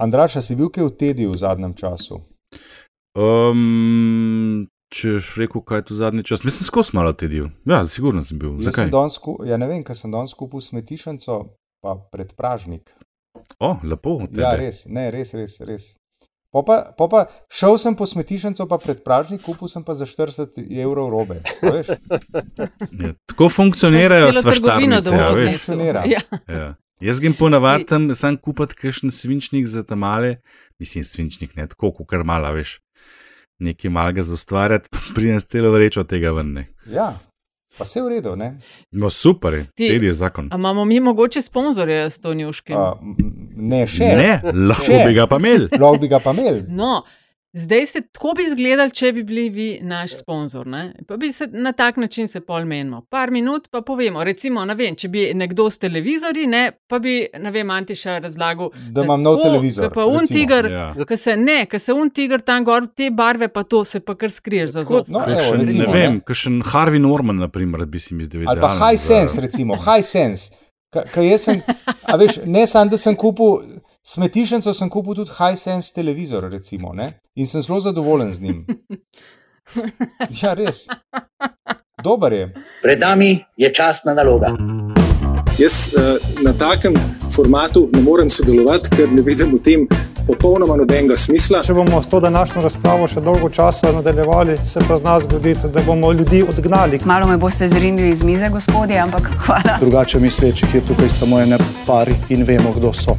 Andraš, si bil kaj v tedi v zadnjem času? Um, če si rekel, kaj je to zadnji čas, mislim, skozi malo tedil. Ja, sigurno sem bil. Jaz Zakaj? sem danes sku- Ja, ne vem, ker sem danes kupil smetišnico, pa predpražnik. O, lepo. od Ja, tebe. res, ne, res, res. res. Po pa, po pa šel sem po smetišnico, pa predpražnik, kupil sem pa za 40 evrov robe. Ja, tako funkcionirajo trgovino svaštarnice. Ja, funkcionira. Ja. Ja. Jaz grem ponavadi tam sam kupiti kakšen svinčnik za tam male, mislim, svinčnik ne, tako kot kar mala, veš. Nekaj malega za ustvarjati, pridem s celo vrečo tega ven. ne. ja, pa vse v redu. Ne? No, super, je, Ti- tedi je zakon. A imamo mi mogoče sponzorje s to m, ne, še. Ne, lahko Še. bi ga pa imeli. Lahko bi ga pa imeli. No, zdaj ste tako bi izgledali, če bi bili vi naš sponzor. Ne? Pa bi se na tak način se pol menimo. Par minut pa povemo. Recimo, ne vem, če bi nekdo s televizorji, ne, pa bi, ne vem, Antiša razlagal. Da imam nov televizor, ke Pa un recimo. tiger, Ja. ki se ne, ki se un tiger tam gor, te barve pa to se pa kar skriješ za zob. No, Kakšen, recimo, ne ne. vem, kakšen Harvey Norman, naprimer, bi si mi zdel. Ali pa high sense, recimo, high sense. Ka- ka jaz sem, a veš, ne samo, da sem kupil smetišnico, sem kupil tudi high sense televizor, recimo, ne? in sem zelo zadovoljen z njim. Ja, res. Dober je. Pred nami je časna naloga. Jaz uh, na takem formatu ne morem sodelovati, ker ne vidim v tem popolnoma nobenega smisla. Če bomo s to današnjo razpravo še dolgo časa nadaljevali, se pa z nas zgoditi, da bomo ljudi odgnali. Malo me boste zrinili iz mize, gospodje, ampak hvala. Drugače mislečih je tukaj samo ene pari in vemo, kdo so.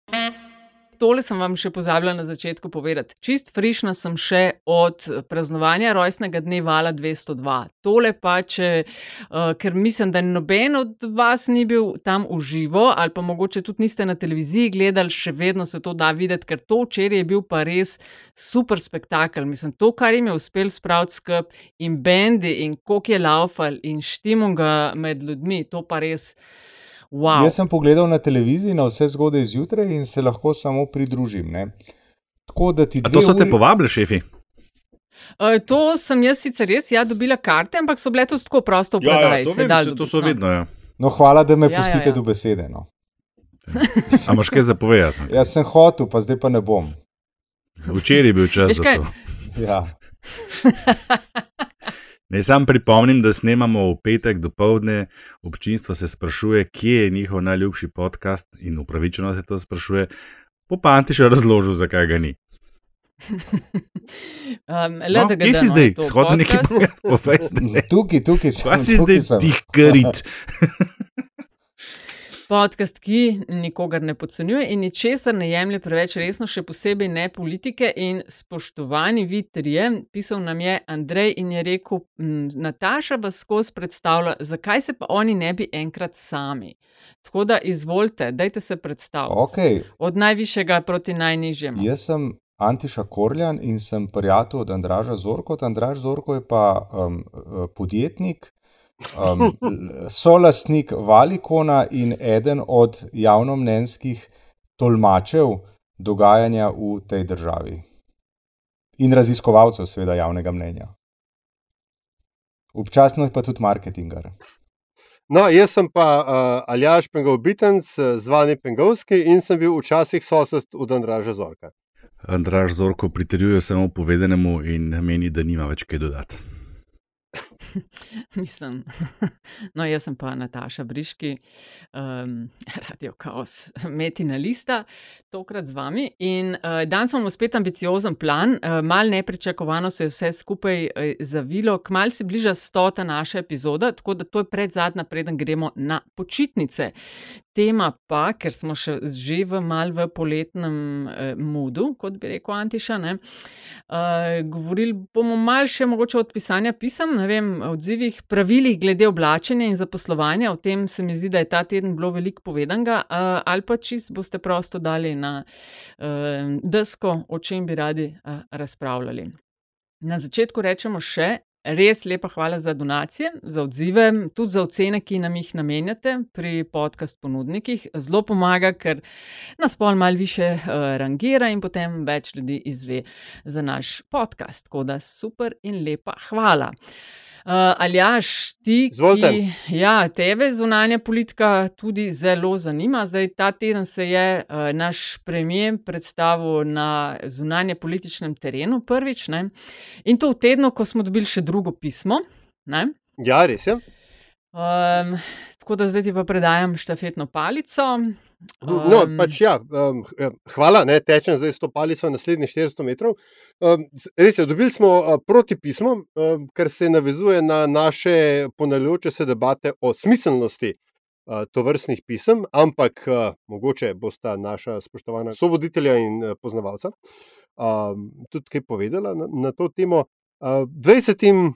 Tole sem vam še pozabila na začetku povedati. Čist frišna sem še od praznovanja rojstnega dne Vala 202. Tole pa, če, uh, ker mislim, da noben od vas ni bil tam v živo, ali pa mogoče tudi niste na televiziji gledali, še vedno se to da videti, ker to včeraj je bil pa res super spektakel. Mislim, to, kar jim je uspel spraviti skup in bendi in koliko je laufal in štimunga med ljudmi, to pa res. Wow. Jaz sem pogledal na televiziji na vse zgodaj zjutraj in se lahko samo pridružim. Ne? Tako da ti A dve to so te uri- povabili, šefi? Uh, to sem jaz sicer res, ja, dobila karte, ampak so bile to tako prosto v Ja, ja, predaji. to se vem, dalo saj to dobiti, so no. vedno. Ja. No, hvala, da me Ja, ja, pustite ja. do besede. No. A imaš kaj zapovedati? Jaz sem hotel, pa zdaj pa ne bom. Včeraj je bil čas Veš za to. Ja. Naj sam pripomnim, da snemamo v petek do povdne. Občinstvo se sprašuje, kje je njihov najljubši podcast in upravičeno se to sprašuje. Po panti še razložil, zakaj ga ni. Um, No, kje si zdaj? Shodi nekaj povedati. Tukaj, tukaj sem. Kaj si tukaj zdaj tih krit? Podcast, ki nikogar ne podcenjuje in ničesar ne jemlje preveč resno, še posebej ne politike. In spoštovani vi trije, pisal nam je Andrej in je rekel: "M, Nataša vas skozi predstavlja, zakaj se pa oni ne bi enkrat sami. Tako da izvolite, dajte se predstaviti. Okay. Od najvišjega proti najnižjemu. Jaz sem Antiša Korjan in sem prijatelj od Andraža Zorko. Andraž Zorko je pa um, podjetnik, um, l- solastnik Valikona in eden od javnomnenjskih tolmačev dogajanja v tej državi. In raziskovalcev, seveda, javnega mnenja. Občasno je pa tudi marketingar. No, jaz sem pa uh, Aljaš Pengal Bitenc, zvani Pengovski in sem bil včasih sosed od Andraža Zorka. Andraž Zorko pritrjuje samo povedanemu in meni, da nima več kaj dodati. Mislim, no, jaz sem pa Nataša Briški, um, Radio Chaos, Metina Lista, tokrat z vami. In uh, danes imamo spet ambiciozen plan, uh, mal nepričakovano se je vse skupaj uh, zavilo, kmal se bliža stota naša epizoda, tako da to je pred zadnja, preden gremo na počitnice. Tema pa, ker smo še že v mal v poletnem eh, mudu, kot bi rekel Antiša, uh, govorili bomo mal še mogoče od pisanja pisem, vem, odzivih, pravilih glede oblačenja in zaposlovanja. O tem se mi zdi, da je ta teden bilo veliko povedanega, uh, ali pa čist boste prosto dali na uh, desko, o čem bi radi uh, razpravljali. Na začetku rečemo še, res lepa hvala za donacije, za odzive, tudi za ocene, ki nam jih namenjate pri podcast ponudnikih. Zelo pomaga, ker nas pol malo više uh, rangira in potem več ljudi izve za naš podcast. Tako da super in lepa hvala. Uh, Aljaš, ti, Izvolite. ki ja, tebe zunanja politika tudi zelo zanima. Zdaj, ta teden se je uh, naš premijer predstavil na zunanje političnem terenu prvič ne? in to v tednu, ko smo dobili še drugo pismo. Ne? Ja, res je. Um, tako da zdaj ti pa predajam štafetno palico. No, Um, pač ja, um, hvala, ne, tečem zdaj s to palico naslednjih 400 metrov. Um, res je, dobili smo uh, protipismo, um, kar se navezuje na naše ponavljajoče se debate o smiselnosti uh, tovrstnih pisem, ampak uh, mogoče bosta naša spoštovana sovoditelja in uh, poznavalca um, tudi kaj povedala na, na to temo. Uh, 20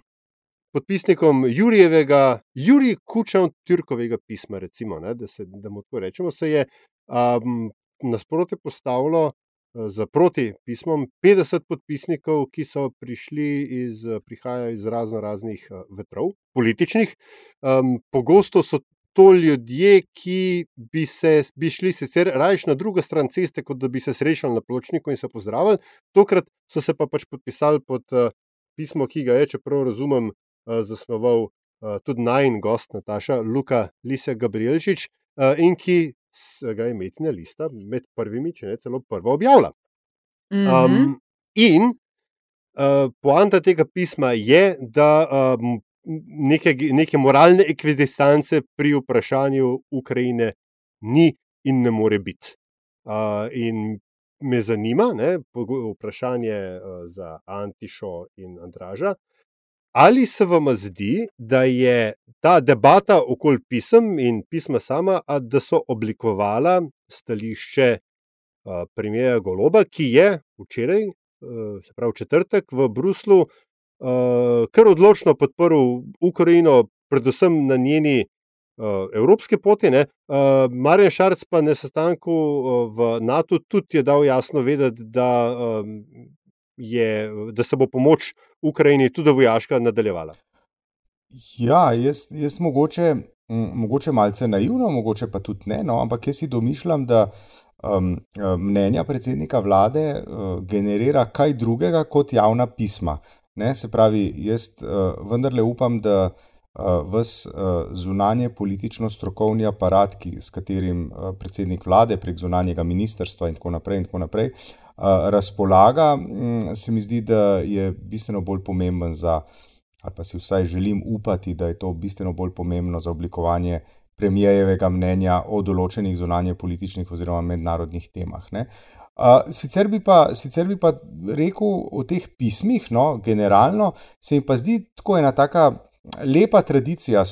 podpisnikom Jurijevega, Jurij Kučan Turkovega pisma, recimo, ne, da se da mu tako rečemo, se je um, nasprotje postavilo uh, za proti pismom 50 podpisnikov, ki so prišli iz, eh, prihajajo iz razno raznih uh, vetrov, političnih. Um, pogosto so to ljudje, ki bi, se, bi šli sicer rajš na drugo stran ceste, kot da bi se srečali na pločniku in se pozdravili. Tokrat so se pa pač podpisali pod uh, pismo, ki ga je, čeprav razumem, uh, zasnoval uh, tudi najn gost Nataša Luka Lisa Gabrielčič uh, in ki ga je imetna lista med prvimi, če ne celo prva objavila. mhm. Um, in uh, poanta tega pisma je, da um, neke, neke moralne ekvidistance pri vprašanju Ukrajine ni in ne more biti. Uh, in me zanima, ne, vprašanje uh, za Antišo in Andraža. Ali se vam zdi, da je ta debata okoli pisem in pisma sama, da so oblikovala stališče uh, premijeja Goloba, ki je včeraj, uh, se pravi četrtek v Bruslu, uh, kar odločno podprl Ukrajino, predvsem na njeni evropski poti. Ne? Marjan Šarc pa na sestanku v NATO tudi je dal jasno vedeti, da, je, da se bo pomoč Ukrajini tudi vojaška nadaljevala. Ja, jaz, jaz mogoče, mogoče malce naivno, mogoče pa tudi ne, no, ampak jaz si domišljam, da um, eh, mnenja predsednika vlade uh, generira kaj drugega kot javna pisma. Ne, se pravi, jaz uh, vendarle upam, da uh, vas uh, zunanje politično strokovni aparat, ki, s katerim uh, predsednik vlade prek zunanjega ministrstva in tako naprej, in tako naprej uh, razpolaga, m, se mi zdi, da je bistveno bolj pomemben za ali pa si vsaj želim upati, da je to bistveno bolj pomembno za oblikovanje premijejevega mnenja o določenih zunanje političnih oziroma mednarodnih temah. Ne. Uh, sicer, bi pa, sicer bi pa rekel o teh pismih, no, generalno, se mi pa zdi tako ena taka lepa tradicija,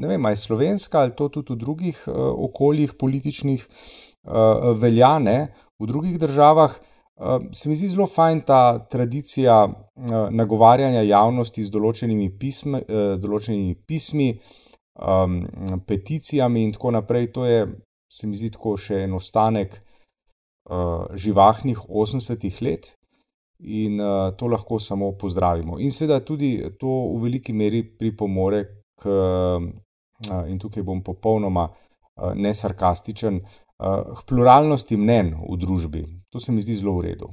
ne vem, je slovenska ali to tudi v drugih uh, okoljih političnih uh, velja, ne, v drugih državah. Uh, se mi zdi zelo fajn ta tradicija uh, nagovarjanja javnosti z določenimi pismi, uh, določenimi pismi um, peticijami in tako naprej. To je, se mi zdi, tako še en ostanek uh, živahnih 80-ih let in uh, to lahko samo pozdravimo. In seveda tudi to v veliki meri pripomore k, uh, in tukaj bom popolnoma uh, nesarkastičen, uh, k pluralnosti mnen v družbi. To se mi zdi zelo v redu.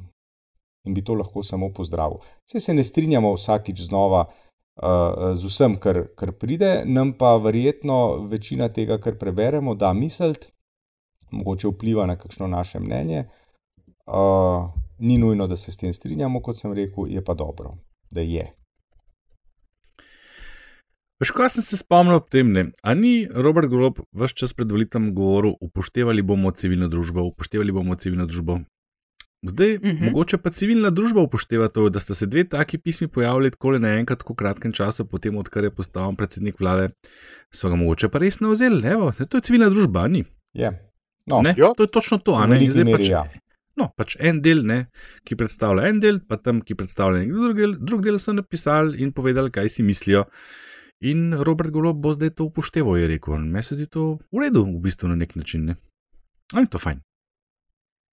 In bi to lahko samo pozdravil. Vse se ne strinjamo vsakič znova uh, z vsem, kar, kar pride, nam pa verjetno večina tega, kar preberemo, da misliti, mogoče vpliva na kakšno naše mnenje. Uh, ni nujno, da se s tem strinjamo, kot sem rekel, je pa dobro, da je. Veš, kaj sem se spomnil ob tem? Ne? A ni Robert Golob vse čas pred volitvami govoril, upoštevali bomo civilno družbo, upoštevali bomo civilno družbo. Zdaj, uh Mhm. -huh. mogoče pa civilna družba upošteva to, da sta se dve taki pismi pojavili tako naenkrat, tako kratkem času, potem, odkar je postal predsednik vlade, so ga mogoče pa res navzeli. Evo, to je civilna družba, ni. Je. No, Ne, Ja. to je točno to. ne. Zdaj meri pač, ja. no, pač en del, ne, ki predstavlja en del, pa tam, ki predstavlja nek drug del, drug del so napisali in povedali, kaj si mislijo. In Robert Golob bo zdaj to upošteval, je rekel. Meni se zdi to v redu, v bistvu na nek način. Ne? Ali je to fajn?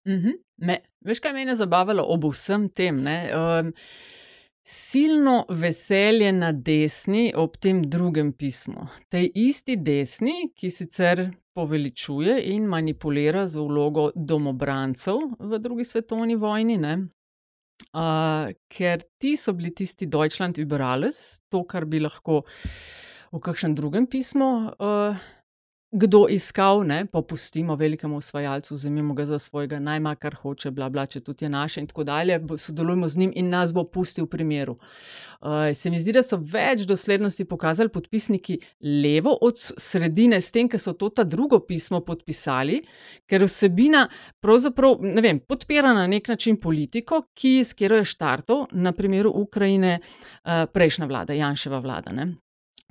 Mhm. Me, veš, kaj me je zabavalo ob vsem tem? ne, Um, silno veselje na desni ob tem drugem pismu. Tej isti desni, ki sicer poveličuje in manipulira z vlogo domobrancev v drugi svetovni vojni, ne? Uh, ker ti so bili tisti Deutschland über alles, to, kar bi lahko v kakšnem drugem pismu uh, kdo iskal, ne, popustimo velikemu osvajalcu, vzemimo ga za svojega, najma kar hoče, bla, bla, če tudi je naše in tako dalje, sodelujemo z njim in nas bo pustil v primeru. Uh, se mi zdi, da so več doslednosti pokazali podpisniki levo od sredine, s tem, ker so to ta drugo pismo podpisali, ker vsebina pravzaprav, ne vem, podpira na nek način politiko, ki s katero je štartov, na primeru Ukrajine, uh, prejšnja vlada, Janševa vlada. Ne.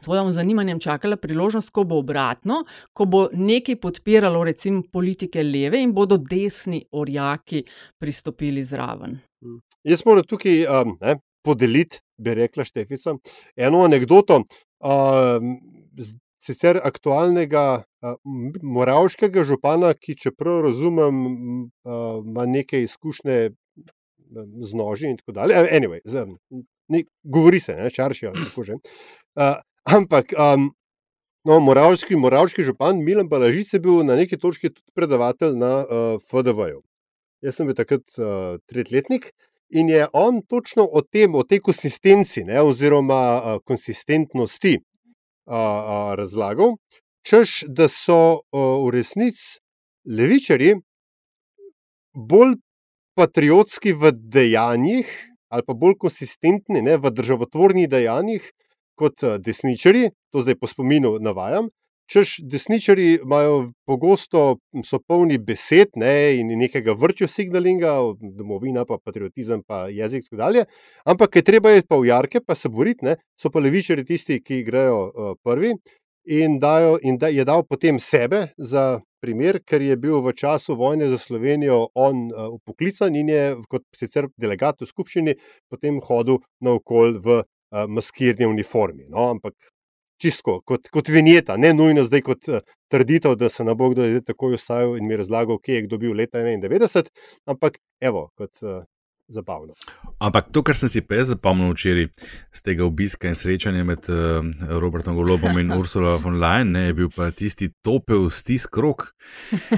Tvojim zanimanjem čakala priložnost, ko bo obratno, ko bo nekaj podpiralo, recimo, politike leve in bodo desni orjaki pristopili zraven. Hm. Jaz moram tukaj um, ne, podeliti, bi rekla Štefica, eno anegdoto. Um, sicer aktualnega uh, moravškega župana, ki, čeprav razumem, uh, ima neke izkušnje z noži in tako dalje. Anyway, z, ne, govori se, čaršijo, tako že. Uh, Ampak, um, no, moravski, moravski župan Milan Balažic je bil na neki točki tudi predavatelj na uh, FDV-ju. Jaz sem bil takrat uh, tretletnik in je on točno o tem, o tej konsistenci, ne, oziroma uh, konsistentnosti uh, uh, razlagal, češ da so uh, v resnici levičari bolj patriotski v dejanjih, ali pa bolj konsistentni ne, v državotvornih dejanjih, kot eh, desničari, to zdaj po spominu navajam. Češ desničari imajo pogosto, so polni besed ne, in nekega vrčja signalinga, domovina, pa patriotizem, pa jezik in tako dalje. Ampak, ker treba je pa v jarke, pa se boriti, ne, so pa levičari tisti, ki grejo uh, prvi in, dajo, in da, je dal potem sebe za primer, ker je bil v času vojne za Slovenijo on uh, upoklican in je kot sicer delegat v skupščini potem hodil naokol v uh, maskirni uniformi. No, ampak čisto kot, kot vinjeta, ne nujno zdaj kot uh, trditev, da se na bo kdo tako usajal in mi razlagal, kje je kdo bil leta 91, ampak evo, kot uh, zabavno. Ampak to, kar sem si prej zapomnil včeraj z tega obiska in srečanja med uh, Robertom Golobom in Ursula von Leyen, ne, je bil pa tisti topel stisk rok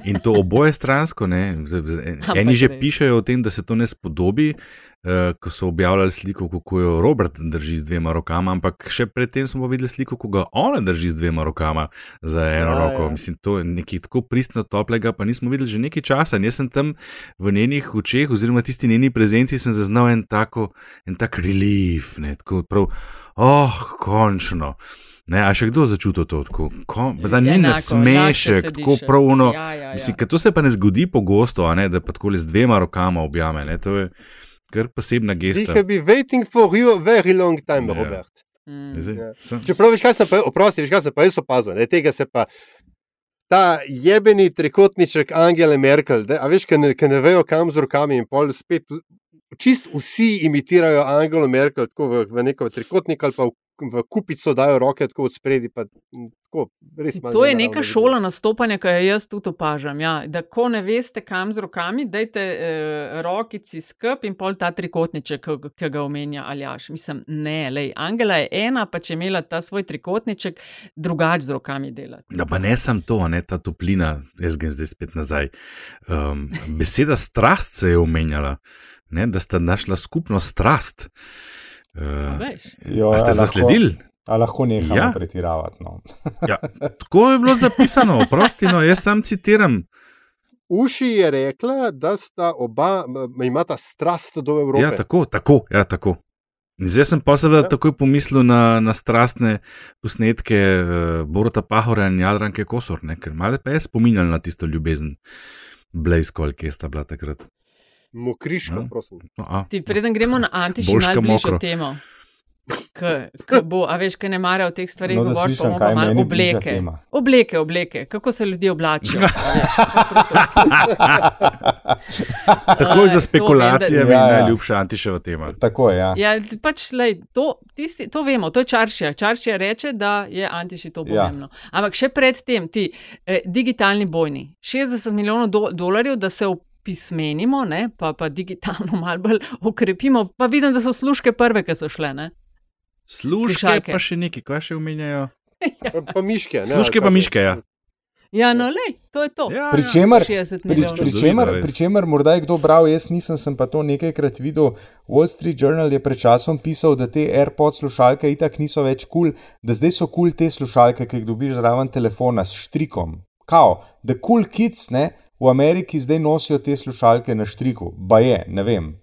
in to oboje stransko. Ne, z, z, eni že pišajo o tem, da se to ne spodobi. Uh, ko so objavljali sliko, kako jo Robert drži z dvema rokama, ampak še predtem smo videli sliko, kako ga ona drži z dvema rokama za eno ja, roko. Ja. Mislim, to je nekaj tako pristno toplega, pa nismo videli že nekaj časa. In jaz sem tam v njenih očeh, oziroma tisti njeni prezenci, sem zaznal en, tako, en tak relief, ne, tako prav, oh, končno. Ne, a še kdo začutil to tako? Ko, da ni na smešek, tako pravno. Ja, ja, ja. Mislim, to se pa ne zgodi pogosto, ne, da pa tako le z dvema rokama objame. Ne, kar posebna gesta. They have been waiting for you a very long time, yeah. Robert. Mm. Yeah. Ja. Čeprav veš, kaj sem pa, oprosti, veš, kaj sem pa jaz opazil, ne, tega se pa. Ta jebeni trikotniček Angela Merkel, da, a veš, ki ne, ne vejo, kam z rokami in pol spet. Čist vsi imitirajo Angelo Merkel, tako v, v neko trikotnik ali pa v v kupico dajo roke tako od spredi. Pa, tako, to je neka šola nastopanja, ki jo jaz tudi opažam. Ja. Da, ko ne veste, kam z rokami, dajte eh, rokici skrb in pol ta trikotniček, ki ga omenja Aljaš. Mislim, ne, lej, Angela je ena, pa če imela ta svoj trikotniček, drugače z rokami delati. Da, pa ne samo to, ne ta toplina, jaz grem zdaj spet nazaj. Um, beseda strast se je omenjala. Ne, da sta našla skupno strast. Uh, ste zasledili? A lahko nekaj ja. pretiravati. No. ja, tako je bilo zapisano, prosti, no, jaz sam citiram. Uši je rekla, da sta oba, imata strast do Evrope. Ja, tako, tako. Ja, tako. Zdaj sem pa seveda ja. takoj pomislil na, na strastne posnetke uh, Borota Pahora in Jadranke Kosor, ne? ker malo pa je spominjal na tisto ljubezen, Blejsko, ki sta bila takrat. Mokriško, ja. prosim. No, Ti preden gremo na antiško mokro temo. K, k bo, a veš, kaj ne mara v teh stvarih, no, govori pa bomo malo obleke. Obleke, obleke, kako se ljudje oblačijo. Tako je za spekulacije, mi je ja, ja. najljubša antiševa tema. Tako je, ja. ja pač, lej, to, tisti, to vemo, to je čaršija. Čaršija reče, da je antiši to ja. pomembno. Ja. Ampak še predtem, ti eh, digitalni bojni, 60 milijonov do, dolarjev, da se v opismenimo, ne, pa, pa digitalno malo bolj okrepimo. Pa vidim, da so služke prve, ki so šle. Ne. Služke Slušalke. pa še nekaj, kaj še omenjajo. Pa, pa miške. Ne, Služke pa miške, ja. Ja, no, lej, to je to. Ja, Pri čemer, 60 pri, pri, čemer, pri čemer, morda je kdo bral, jaz nisem, sem pa to nekajkrat videl. Wall Street Journal je pred časom pisal, da te AirPods slušalke itak niso več kul, cool, da zdaj so kul cool te slušalke, ki jih dobiš zraven telefona s štrikom. Kao, the cool kids ne, v Ameriki zdaj nosijo te slušalke na štriku, ba je, ne vem.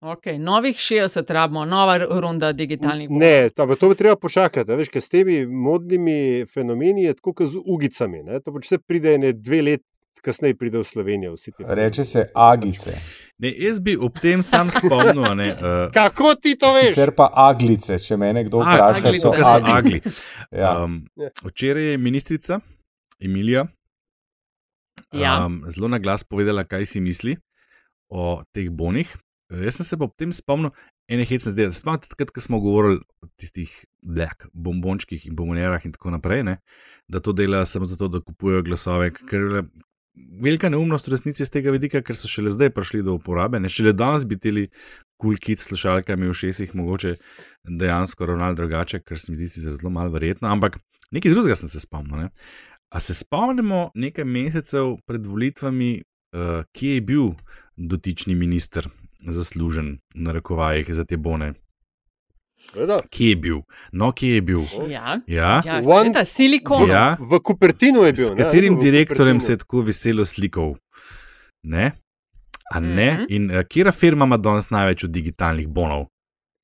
Okay, novih 60 rabimo, nova runda digitalnih. bonov. Ne, ta, pa to bi treba počakati. a Veš, ker s temi modnimi fenomeni je tako kot z ugicami. Ne? To pač se pride ne dve let kasneje, pride v Slovenijo. vsi ti Reče se agice, Ne, jaz bi ob tem sam spomnil, a ne, uh, Kako ti to veš? sicer pa aglice, če me kdo vpraša, aglice, so aglice. agli. Ja. Um, včeraj je ministrica Emilija Ja. um, zelo na glas povedala, kaj si misli o teh bonih. Jaz sem se pa ob tem spomnil, ene hecne zdaj. Spomnite, takrat, ko smo govorili o tistih black bombončkih in bombonerah in tako naprej, ne? da to delajo samo zato, da kupujejo glasove. Velika neumnost v resnici z tega vidika, ker so šele zdaj prišli do uporabe. Ne? Šele danes bi teli kul cool slušalkami v šestih mogoče dejansko ravnali drugače, kar se mi zdi zelo malo verjetno, ampak nekaj drugega sem se spomnil. Ne? A se spomnimo nekaj mesecev pred volitvami, uh, kje je bil dotični minister zaslužen, v narekovajih, za te bone? Seveda. Kje je bil? No, kje je bil? Ja, Ja, ja One- silikon. Ja. V Kupertinu je bil. S ne? katerim V direktorjem se je tako veselo slikal? Ne? A ne? Mhm. In uh, kera firma ima danes največ od digitalnih bonov?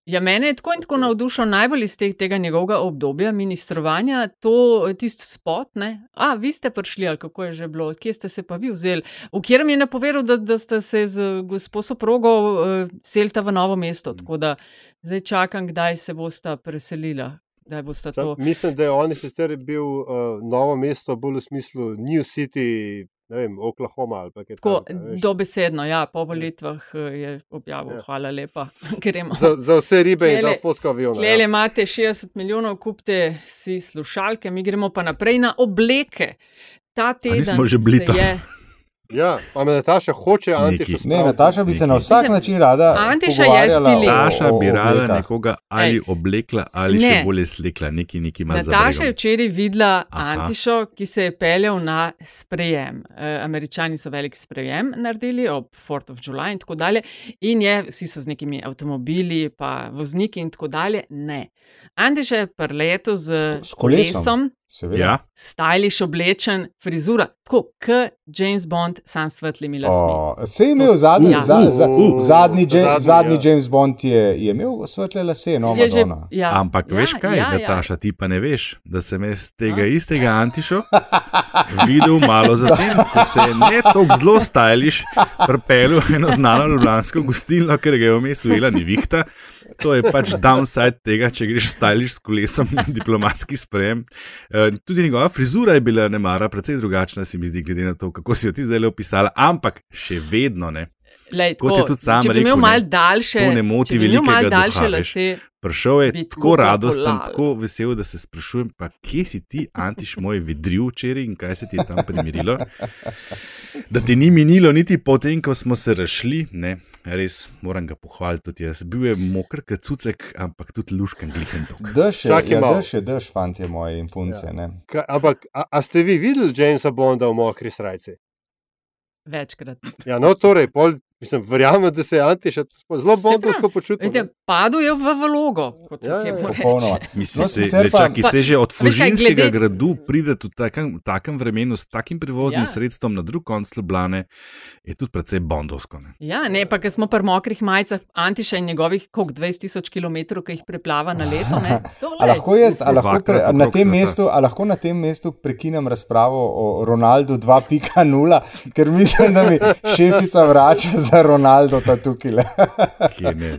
Ja, mene je tako in tako navdušil najbolj iz teh, tega njegovega obdobja ministrovanja, to tisti spot. Ne? A, vi ste prišli, ali kako je že bilo, kje ste se pa vi vzeli? V katerem je napovedal, da, da ste se z gospod soprogo uh, selita v novo mesto. Tako da zdaj čakam, kdaj se bosta preselila. Sam, to. mislim, da je on sicer bil uh, novo mesto, bolj v smislu New City, ne vem, Oklahoma ali kaj takega, dobesedno, ja, po volitvah eh, je objavil, Ja. hvala lepa, gremo. Za, za vse ribe in da fotka aviona. Klele Ja. imate 60 milijonov, kupite si slušalke, mi gremo pa naprej na obleke. Ta teden nismo že bili tam? je. Ja, pa me Nataša hoče Neki. Antišo Ne. Nataša bi se na Neki. vsak Mislim, način rada. Antiša je stilist. Naša o- bi rada oblekah. nekoga ali Ej. oblekla, ali Ne. še bolje slekla, neki, neki ima za Nataša je včeraj videla Aha. Antišo, ki se je peljal na sprejem. E, Američani so velik sprejem naredili ob 4th of July in tako dalje. In je, vsi so z nekimi avtomobili, pa vozniki in tako dalje. Ne. Antiša je prleto z, S- s kolesom. kolesom, Seveda. Ja, stylish oblečen, frizura, tako kot James Bond, sam s svetlimi lasmi. O, Se je imel zadnji, Ja. za, za, Uh, zadnji, James, zadnji, zadnji ja. James Bond je, je imel svetle lase, no, Je že- Madonna. ja, ampak ja, veš kaj, ja, ja. Nataša, ti pa ne veš, da sem jaz tega A? istega Antišo videl malo zatem, ko se je ne tako zelo stajališ, pripeljal v eno znano ljubljansko gostilno, ker ga je vmes ujela nevihta. To je pač downside tega, če greš stajališ s kolesom na diplomatski sprejem. Eh, Tudi njegova frizura je bila ne mara, precej drugačna, se mi zdi, glede na to, kako si jo ti zdaj opisala, ampak še vedno ne. Lej, Kot tako, je tudi sam rekel, imel malo daljše, to ne moti če bi imel malo velikega daljše lase, Prišel je tako radosten, popolal. tako vesel, da se sprašujem, pa kje si ti, Antiš, moj vedril včeraj in kaj se ti je tam primirilo. Da ti ni minilo, niti potem, ko smo se rašli, ne, res moram ga pohvaliti tudi jaz. Bil je moker, kot cucek, ampak tudi luškan glihen tok. Dež je, Čakaj ja, malo. dež je, dež, fantje moji in punce. Ja. Ka, ampak, a, a ste vi videli Jamesa Bonda v mokri srajci? večkrat. Ja, no, torej, pol, mislim, verjamem, da se je Antiša zelo bondovsko počutil. Vidite, padel je v vlogo, kot Ja, ja, temu ja. reče. Popolnoma. Mislim, No, se, čaki, Pa- se že od Fužinskega glede- gradu pride v takem, takem vremenu s takim prevoznim Ja. ja. sredstvom na drug konc Ljubljane, je tudi precej bondovsko. Ne? Ja, ne, pa ker smo pri mokrih majicah, Antiša in njegovih koliko 20 tisoč km, ki jih preplava na leto. A lahko, jaz, a, lahko pre, na tem mestu, a lahko na tem mestu prekinem razpravo o Ronaldu 2.0, ker mislim, da mi šefica vrača za Ronaldo tukaj. Kje Ne.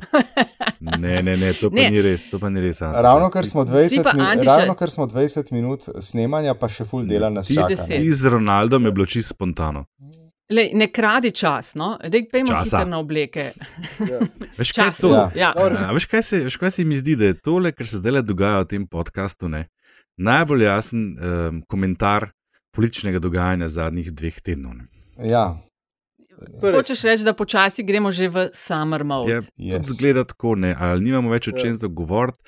ne, ne, ne, to pa Ne. ni res. To pa ni res Antiša. Ravno Si 20, pa, min, ravno ker smo 20 minut snemanja, pa še full dela deset. ne. Ti z Ronaldom je bilo čisto spontano. lej, ne kradi čas, no? Dej, pejmo hitro na obleke. Veš, kaj je Čas. to? Ja. Ja. A, veš, kaj se, veš, kaj se mi zdi, da je tole, kar se zdaj dogaja v tem podkastu, ne, najbolj jasen um, komentar političnega dogajanja zadnjih dveh tednov. Ne. Ja. Hočeš reči, da počasi gremo že v summer mode. Je, yes. Tudi zgleda tako, ne, ali nimamo več o čem za govoriti.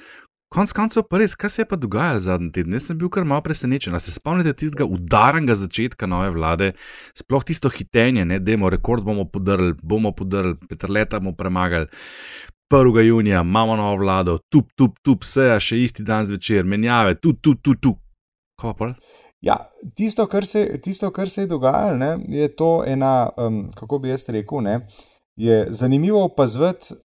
Konec koncev pa res, kaj se je pa dogajalo zadnji teden? Jaz sem bil kar malo presenečen. A se spomnite tistega udarnega začetka nove vlade, sploh tisto hitenje, ne, demo, rekord bomo podrli, bomo podrli, Petr Leta bomo premagali. 1. junija imamo novo vlado, tup, tup, tup, vse, še isti dan zvečer, menjave, tu, tu, tu, tu. Kaj pa? Ja, tisto, kar se, tisto, kar se je dogajalo, ne, je to ena, um, kako bi jaz rekel, ne, je zanimivo opazovati,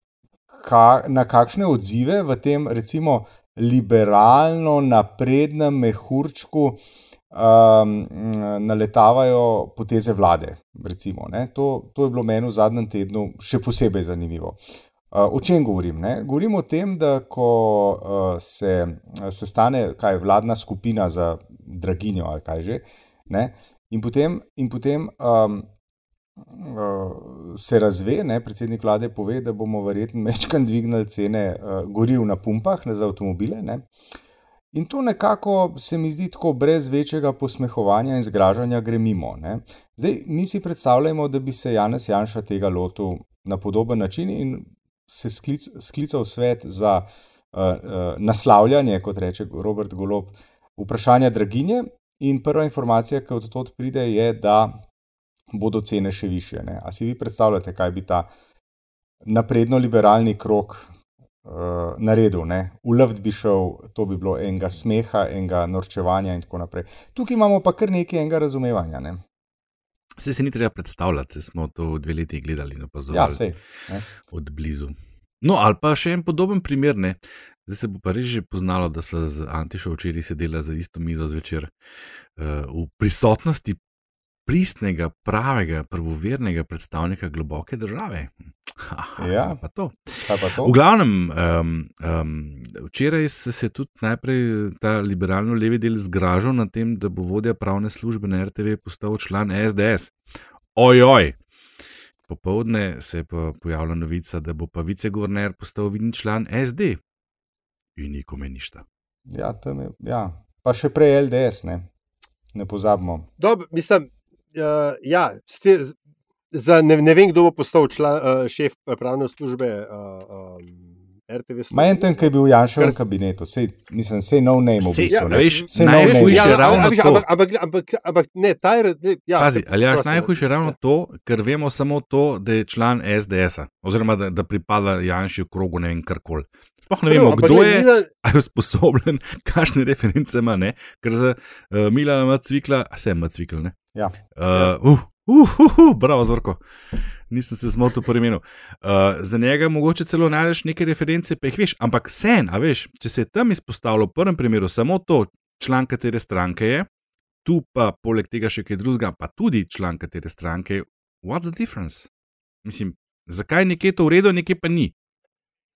ka, na kakšne odzive v tem, recimo, liberalno naprednem mehurčku um, naletavajo poteze vlade. Recimo, to, to je bilo meni v zadnjem tednu še posebej zanimivo. Uh, o čem govorim? Ne? Govorim o tem, da ko uh, se sestane kaj vladna skupina za draginjo ali kaj že, ne? in potem, in potem um, uh, se razve, ne? predsednik vlade pove, da bomo verjetno večkrat dvignili cene uh, goriv na pumpah ne, za avtomobile. Ne? In to nekako se mi zdi tako brez večjega posmehovanja in zgražanja gre mimo. Ne? Zdaj, mi si predstavljamo, da bi se Janez Janša tega lotil na podoben način in se sklic, sklical svet za uh, uh, naslavljanje, kot reče Robert Golob, vprašanja draginje. In prva informacija, ki od tod pride, je, da bodo cene še više. Ne? A si vi predstavljate, kaj bi ta napredno-liberalni krok uh, naredil? Ulovd bi šel, to bi bilo enega smeha, enega norčevanja in tako naprej. Tukaj imamo pa kar nekaj enega razumevanja. Ne? Vse se ni treba predstavljati, smo to dve leti gledali in opazovali ja, od blizu. No, ali pa še en podoben primer, ne? Zdaj se bo pa res že poznalo, da so z Antišo včeraj sedela za isto mizo zvečer uh, v prisotnosti pristnega, pravega, prvovernega predstavnika globoke države. Ja, pa to. Pa to? V glavnem, um, um, včeraj se je tudi najprej ta liberalno-levi del zgražal nad tem, da bo vodja pravne službe na RTV postal član SDS. Ojoj! Popovdne se je pa pojavila novica, da bo pa viceguverner postal vidni član SD. In nikome ništa. Ja, je, ja, pa še prej LDS, ne, ne pozabimo. Dob, mislim, uh, ja, ste, za, ne, ne vem, kdo bo postal član, uh, šef pravne službe. Uh, um, Majen ten, ki je bil v Janšovem kabinetu, sej, mislim, sej no name v bistvu. Ja, veš, najhujše je ravno to. Ampak, ampak, ampak, ampak ne, ta je. Ja, Pazi, ali je najhujše ravno to, ker vemo samo to, da je član SDS-a, oziroma da, da pripada Janšu krogu, ne vem, karkoli. Sploh ne vemo, kdo je, ali je sposoben, kakšne reference ima, ne? ker za uh, Milana Macvikla, a se je Macvikl, ne? Ja. Uh, uh, uh, uh, uh, bravo, Zorko nisem se zmotil po imenu. Uh, za njega mogoče celo najdeš neke reference, pa jih veš, ampak sen, a veš, če se je tam izpostavilo v prvem primeru samo to, član katere stranke je, tu pa poleg tega še kaj drugega, pa tudi član katere stranke, what's the difference? Mislim, zakaj nekje to v redu, nekje pa ni?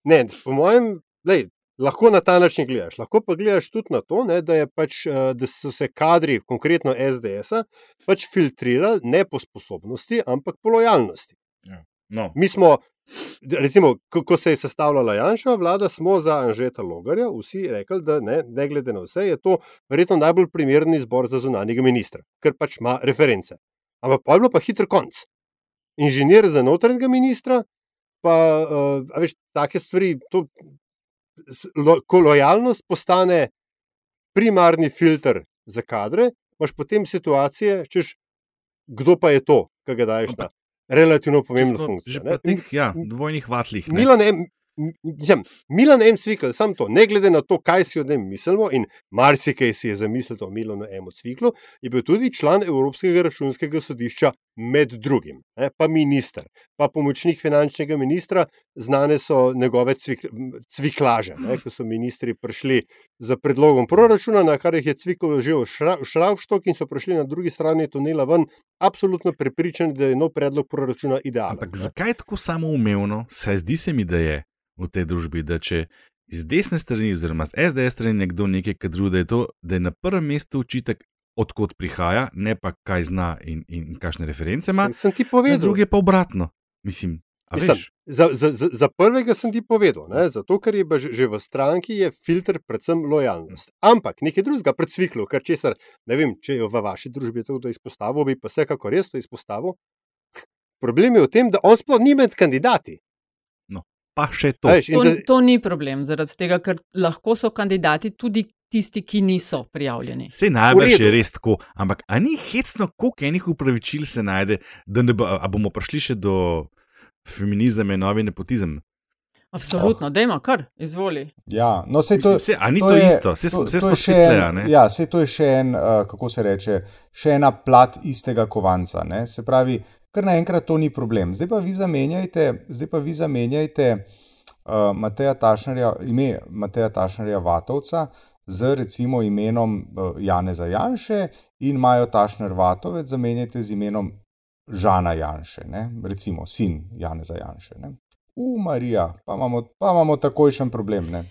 Ne, po mojem, lej, lahko na ta način gledaš. Lahko pa gledaš tudi na to, ne, da, pač, eh, da so se kadri, konkretno SDS, pač filtrirali ne po sposobnosti, ampak po lojalnosti. Ja. No. Mi smo, recimo, ko, ko se je sestavljala Janša vlada, smo za Anžeta Logarja vsi rekli, da ne, ne glede na vse, je to verjetno najbolj primeren izbor za zunanjega ministra, ker pač ima reference. Ampak pa je bilo pa hiter konc. Inženir za notranjega ministra, pa uh, veš, take stvari, to, lo, ko lojalnost postane primarni filter za kadre, imaš potem situacije, češ, kdo pa je to, kaj ga daješ na relativno pomembno funkcijo. Že pri teh ja, dvojnih vatlih. Milan M. Milan M. Cvikl, sam to, ne glede na to, kaj si o njem mislimo, in marsikaj si je zamislil o Milanu M. Cviklu, je bil tudi član Evropskega računskega sodišča, med drugim, ne, pa minister, pa pomočnik finančnega ministra, znane so njegove cvik, cviklaže, ne, ko so ministri prišli z predlogom proračuna, na kar jih je Cvikl že v šravštok in so prišli na drugi strani tunela ven, absolutno prepričani, da je nov predlog proračuna idealen. Ampak zakaj je tako samoumevno, saj zdi se mi, da je v tej družbi, da če iz desne strani, oziroma z SDS strani nekdo nekaj kadru, da je to, da je na prvem mestu učitek odkot prihaja, ne pa kaj zna in, in, in kakšne reference ima. Sem, sem ti povedal. Druge pa obratno. Mislim, Mislim, za, za, za prvega sem ti povedal, ne? zato ker je že, že v stranki filter predvsem lojalnost. Ampak nekaj drugega predsviklo, kar česar ne vem, če je v vaši družbi to izpostavil, bi pa vsekakor res to izpostavil. Problem je v tem, da on sploh ni med kandidati. No, pa še to. Veš, To, da, to ni problem, zaradi tega, ker lahko so kandidati tudi tisti, ki niso prijavljeni. Vse najbrž je res tako, ampak a ni hecno, koliko enih upravičil se najde, da ne bo, a bomo prišli še do feminizma in novi nepotizem. Absolutno, oh. dajmo kar, izvoli. Ja, no, sej to, Mislim, saj, a ni to, je- isto, vse, to- vse to smo je še še tle, en- ne? Ja, sej to je še en, uh, kako se reče, še ena plat istega kovanca. Ne? Se pravi, kar naenkrat to ni problem. Zdaj pa vi zamenjajte, zdaj pa vi zamenjajte uh, Mateja Tašnerja, ime Mateja Tašnerja Vatovca z recimo imenom uh, Janeza Janše in Majo Tašner Vatovec zamenjajte z imenom Žana Janše, ne? recimo sin Janeza Janše. Ne? U, Marija, pa imamo, pa imamo takojšen problem. Ne?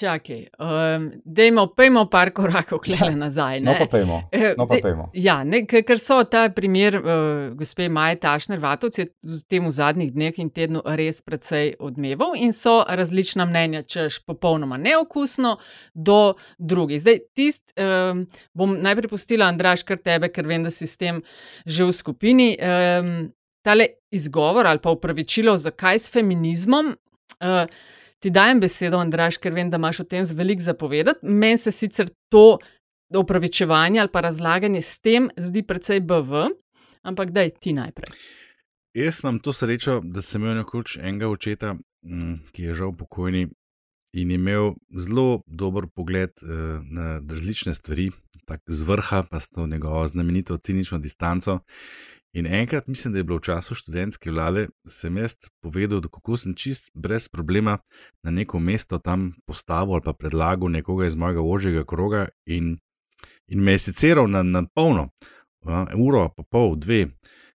Čakaj, um, dajmo, pejmo par korakov klele nazaj. No, ne. pa pejmo. Eh, No, pa pejmo. Ja, ne, ker ker so ta primer uh, gospe Maje Tašner Vatovc je v tem v zadnjih dneh in tednu res precej odmeval in so različna mnenja, češ popolnoma neokusno do drugih. Zdaj, tist um, bom najprej pustila, Andraš, kar tebe, ker vem, da si s tem že v skupini. Um, tale izgovor ali pa upravičilo, zakaj s feminizmom. Uh, Ti dajem besedo, Andraš, ker vem, da imaš o tem veliko zapovedati. Meni se sicer to opravičevanje ali pa razlaganje s tem zdi precej BV, ampak daj ti najprej. Jaz imam to srečo, da sem imel nekoč enega očeta, mm, ki je žal pokojni in je imel zelo dober pogled eh, na različne stvari, tako z vrha, pa s to njegovo znamenito cinično distanco. In enkrat, mislim, da je bilo v času študentske vlade, sem jaz povedal, da kako sem čist brez problema na neko mesto tam postavil ali pa predlagal nekoga iz mojega ožjega kroga in, in me je siceral na, na polno, a, uro, pa pol, dve.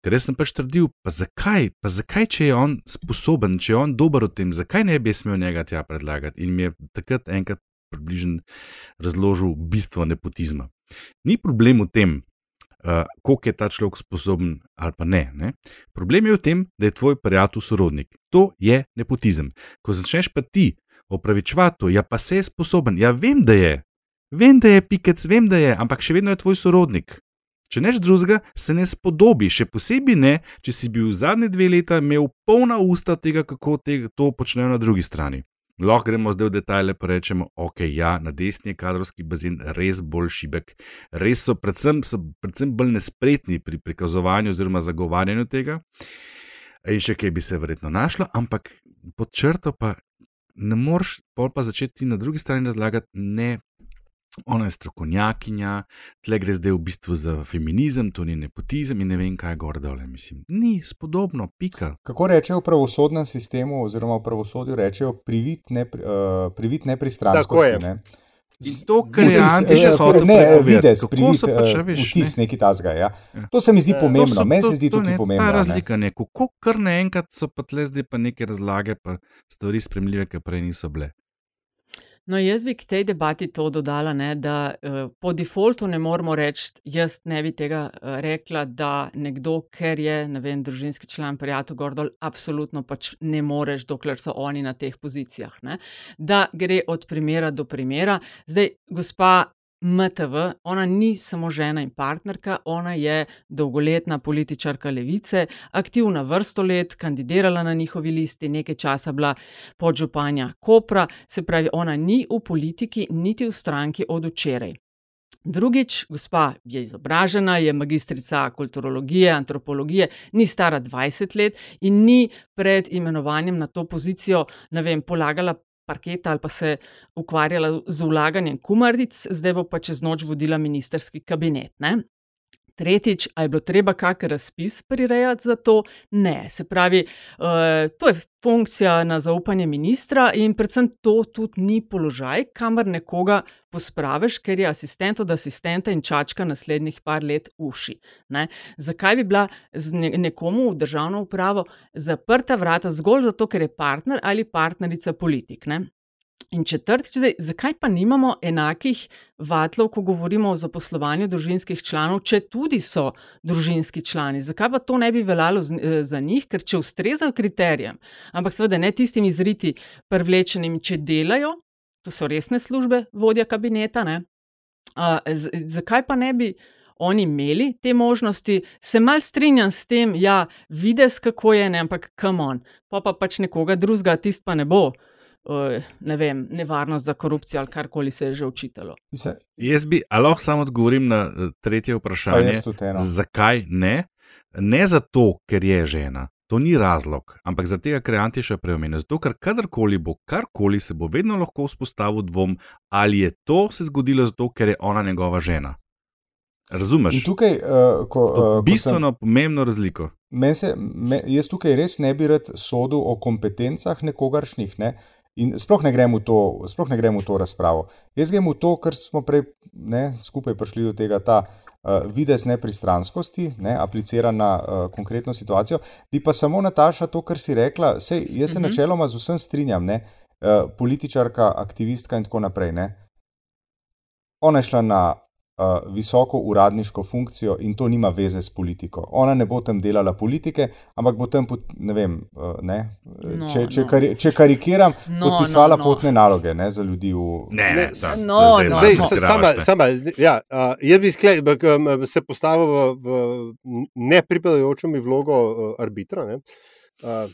Ker jaz sem pač trdil, pa zakaj, pa zakaj, če je on sposoben, če je on dober v tem, zakaj ne bi smel njega tja predlagati. In mi je takrat enkrat približno razložil bistvo nepotizma. Ni problem v tem, uh, koliko je ta človek sposoben ali pa ne, ne. Problem je v tem, da je tvoj prijatelj sorodnik. To je nepotizem. Ko začneš pa ti opravičevati, ja pa se je sposoben, ja vem, da je, vem, da je pikec, vem, da je, ampak še vedno je tvoj sorodnik. Če neš drugega, se ne spodobi, še posebej ne, če si bil zadnje dve leta imel polna usta tega, kako te, to počnejo na drugi strani. Lahko gremo zdaj v detajle in rečemo, ok, ja, na desni je kadrovski bazen res bolj šibek, res so predvsem, so predvsem bolj nespretni pri prikazovanju oziroma zagovarjanju tega. In še kaj bi se verjetno našlo, ampak pod črto pa ne moreš, pol pa začeti na drugi strani razlagati, ne, ona je strokovnjakinja, tle gre zdaj v bistvu za feminizem, to ni nepotizem in ne vem, kaj je gor dole. Mislim, ni spodobno, pika. Kako rečejo v pravosodnem sistemu, oziroma v pravosodju, rečejo privit, nepri, uh, privit nepristranskosti. je. Ne? In to, kar je Antiša eh, hotel Ne, vides, privit, so pač, veš, vtis ne. neki tazga. Ja. Ja. To se mi zdi Ja. pomembno, To so- meni to- se zdi to tukaj ne, pomembno. Ta ne. razlika je, kako kar naenkrat so pa tle zdaj pa neke razlage, pa stvari spremljive, ki prej niso bile. No, jaz bi k tej debati to dodala, ne, da uh, po defaultu ne moremo reči, jaz ne bi tega uh, rekla, da nekdo, ker je ne vem, družinski član prijatelj Gordol, absolutno pač ne moreš, dokler so oni na teh pozicijah. Ne. Da gre od primera do primera. Zdaj, gospa MTV, ona ni samo žena in partnerka, ona je dolgoletna političarka levice, aktivna vrsto let, kandidirala na njihovi listi, nekaj časa bila podžupanja Kopra, se pravi, ona ni v politiki, niti v stranki od včeraj. Drugič, gospa je izobražena, je magistrica kulturologije, antropologije, ni stara 20 let in ni pred imenovanjem na to pozicijo, ne vem, polagala parketa ali pa se ukvarjala z vlaganjem kumardic, zdaj bo pa čez noč vodila ministerski kabinet. Ne? Tretjič, ali je bilo treba kakšen razpis prirejati za to? Ne. Se pravi, uh, to je funkcija na zaupanje ministra in predvsem to tudi ni položaj, kamor nekoga pospraviš, ker je asistent od asistenta in čačka naslednjih par let uši. Ne? Zakaj bi bila nekomu v državno upravo zaprta vrata zgolj zato, ker je partner ali partnerica politik? Ne? In četrtič, zakaj pa nimamo enakih vatlov, ko govorimo o zaposlovanju družinskih članov, če tudi so družinski člani? Zakaj pa to ne bi veljalo eh, za njih, ker če ustrezajo kriterijem, ampak seveda ne tistim izriti privlečenim, če delajo, to so resne službe, vodja kabineta, ne? Uh, z, zakaj pa ne bi oni imeli te možnosti, se mal strinjam s tem, ja, vides, kako je, ne, ampak kam on, pa pa pač nekoga drugega, tist pa ne bo. Uh, ne vem, nevarnost za korupcijo ali karkoli se je že učitalo. Mislim, Jaz bi, a lahko samo odgovorim na eh, tretje vprašanje. Zakaj ne? Ne zato, ker je žena. To ni razlog, ampak zato, ker je Antiša preomenil. Zato, ker kadarkoli bo karkoli, se bo vedno lahko vzpostavil dvom, ali je to se zgodilo zato, ker je ona njegova žena. Razumeš? In tukaj, uh, ko, uh, ko sem, bistveno pomembno razliko. men se, me, jaz tukaj res ne bi rad sodil o kompetencah nekogaršnjih. Ne? In sploh ne, grem v to, sploh ne grem v to razpravo. Jaz grem v to, kar smo prej ne, skupaj prišli do tega, ta uh, videz nepristranskosti, ne, apliciran na uh, konkretno situacijo. Bi pa samo Nataša to, kar si rekla, sej, jaz se Mhm. načeloma z vsem strinjam, ne, uh, političarka, aktivistka in tako naprej. Ne. Ona je šla na visoko uradniško funkcijo in to nima veze s politiko. Ona ne bo tam delala politike, ampak bo tam, pot, ne vem, uh, ne, No, če, če, no. kari, če karikiram, No, podpisala no, no. potne naloge ne, za ljudi v. Ne, ne, ta, No, zdaj no, Zdaj, no. igraš, sama, sama, ja, uh, jaz bi skle, bak, um, se postavil v, v nepripadajočo mi vlogo uh, arbitra. Ne? Uh,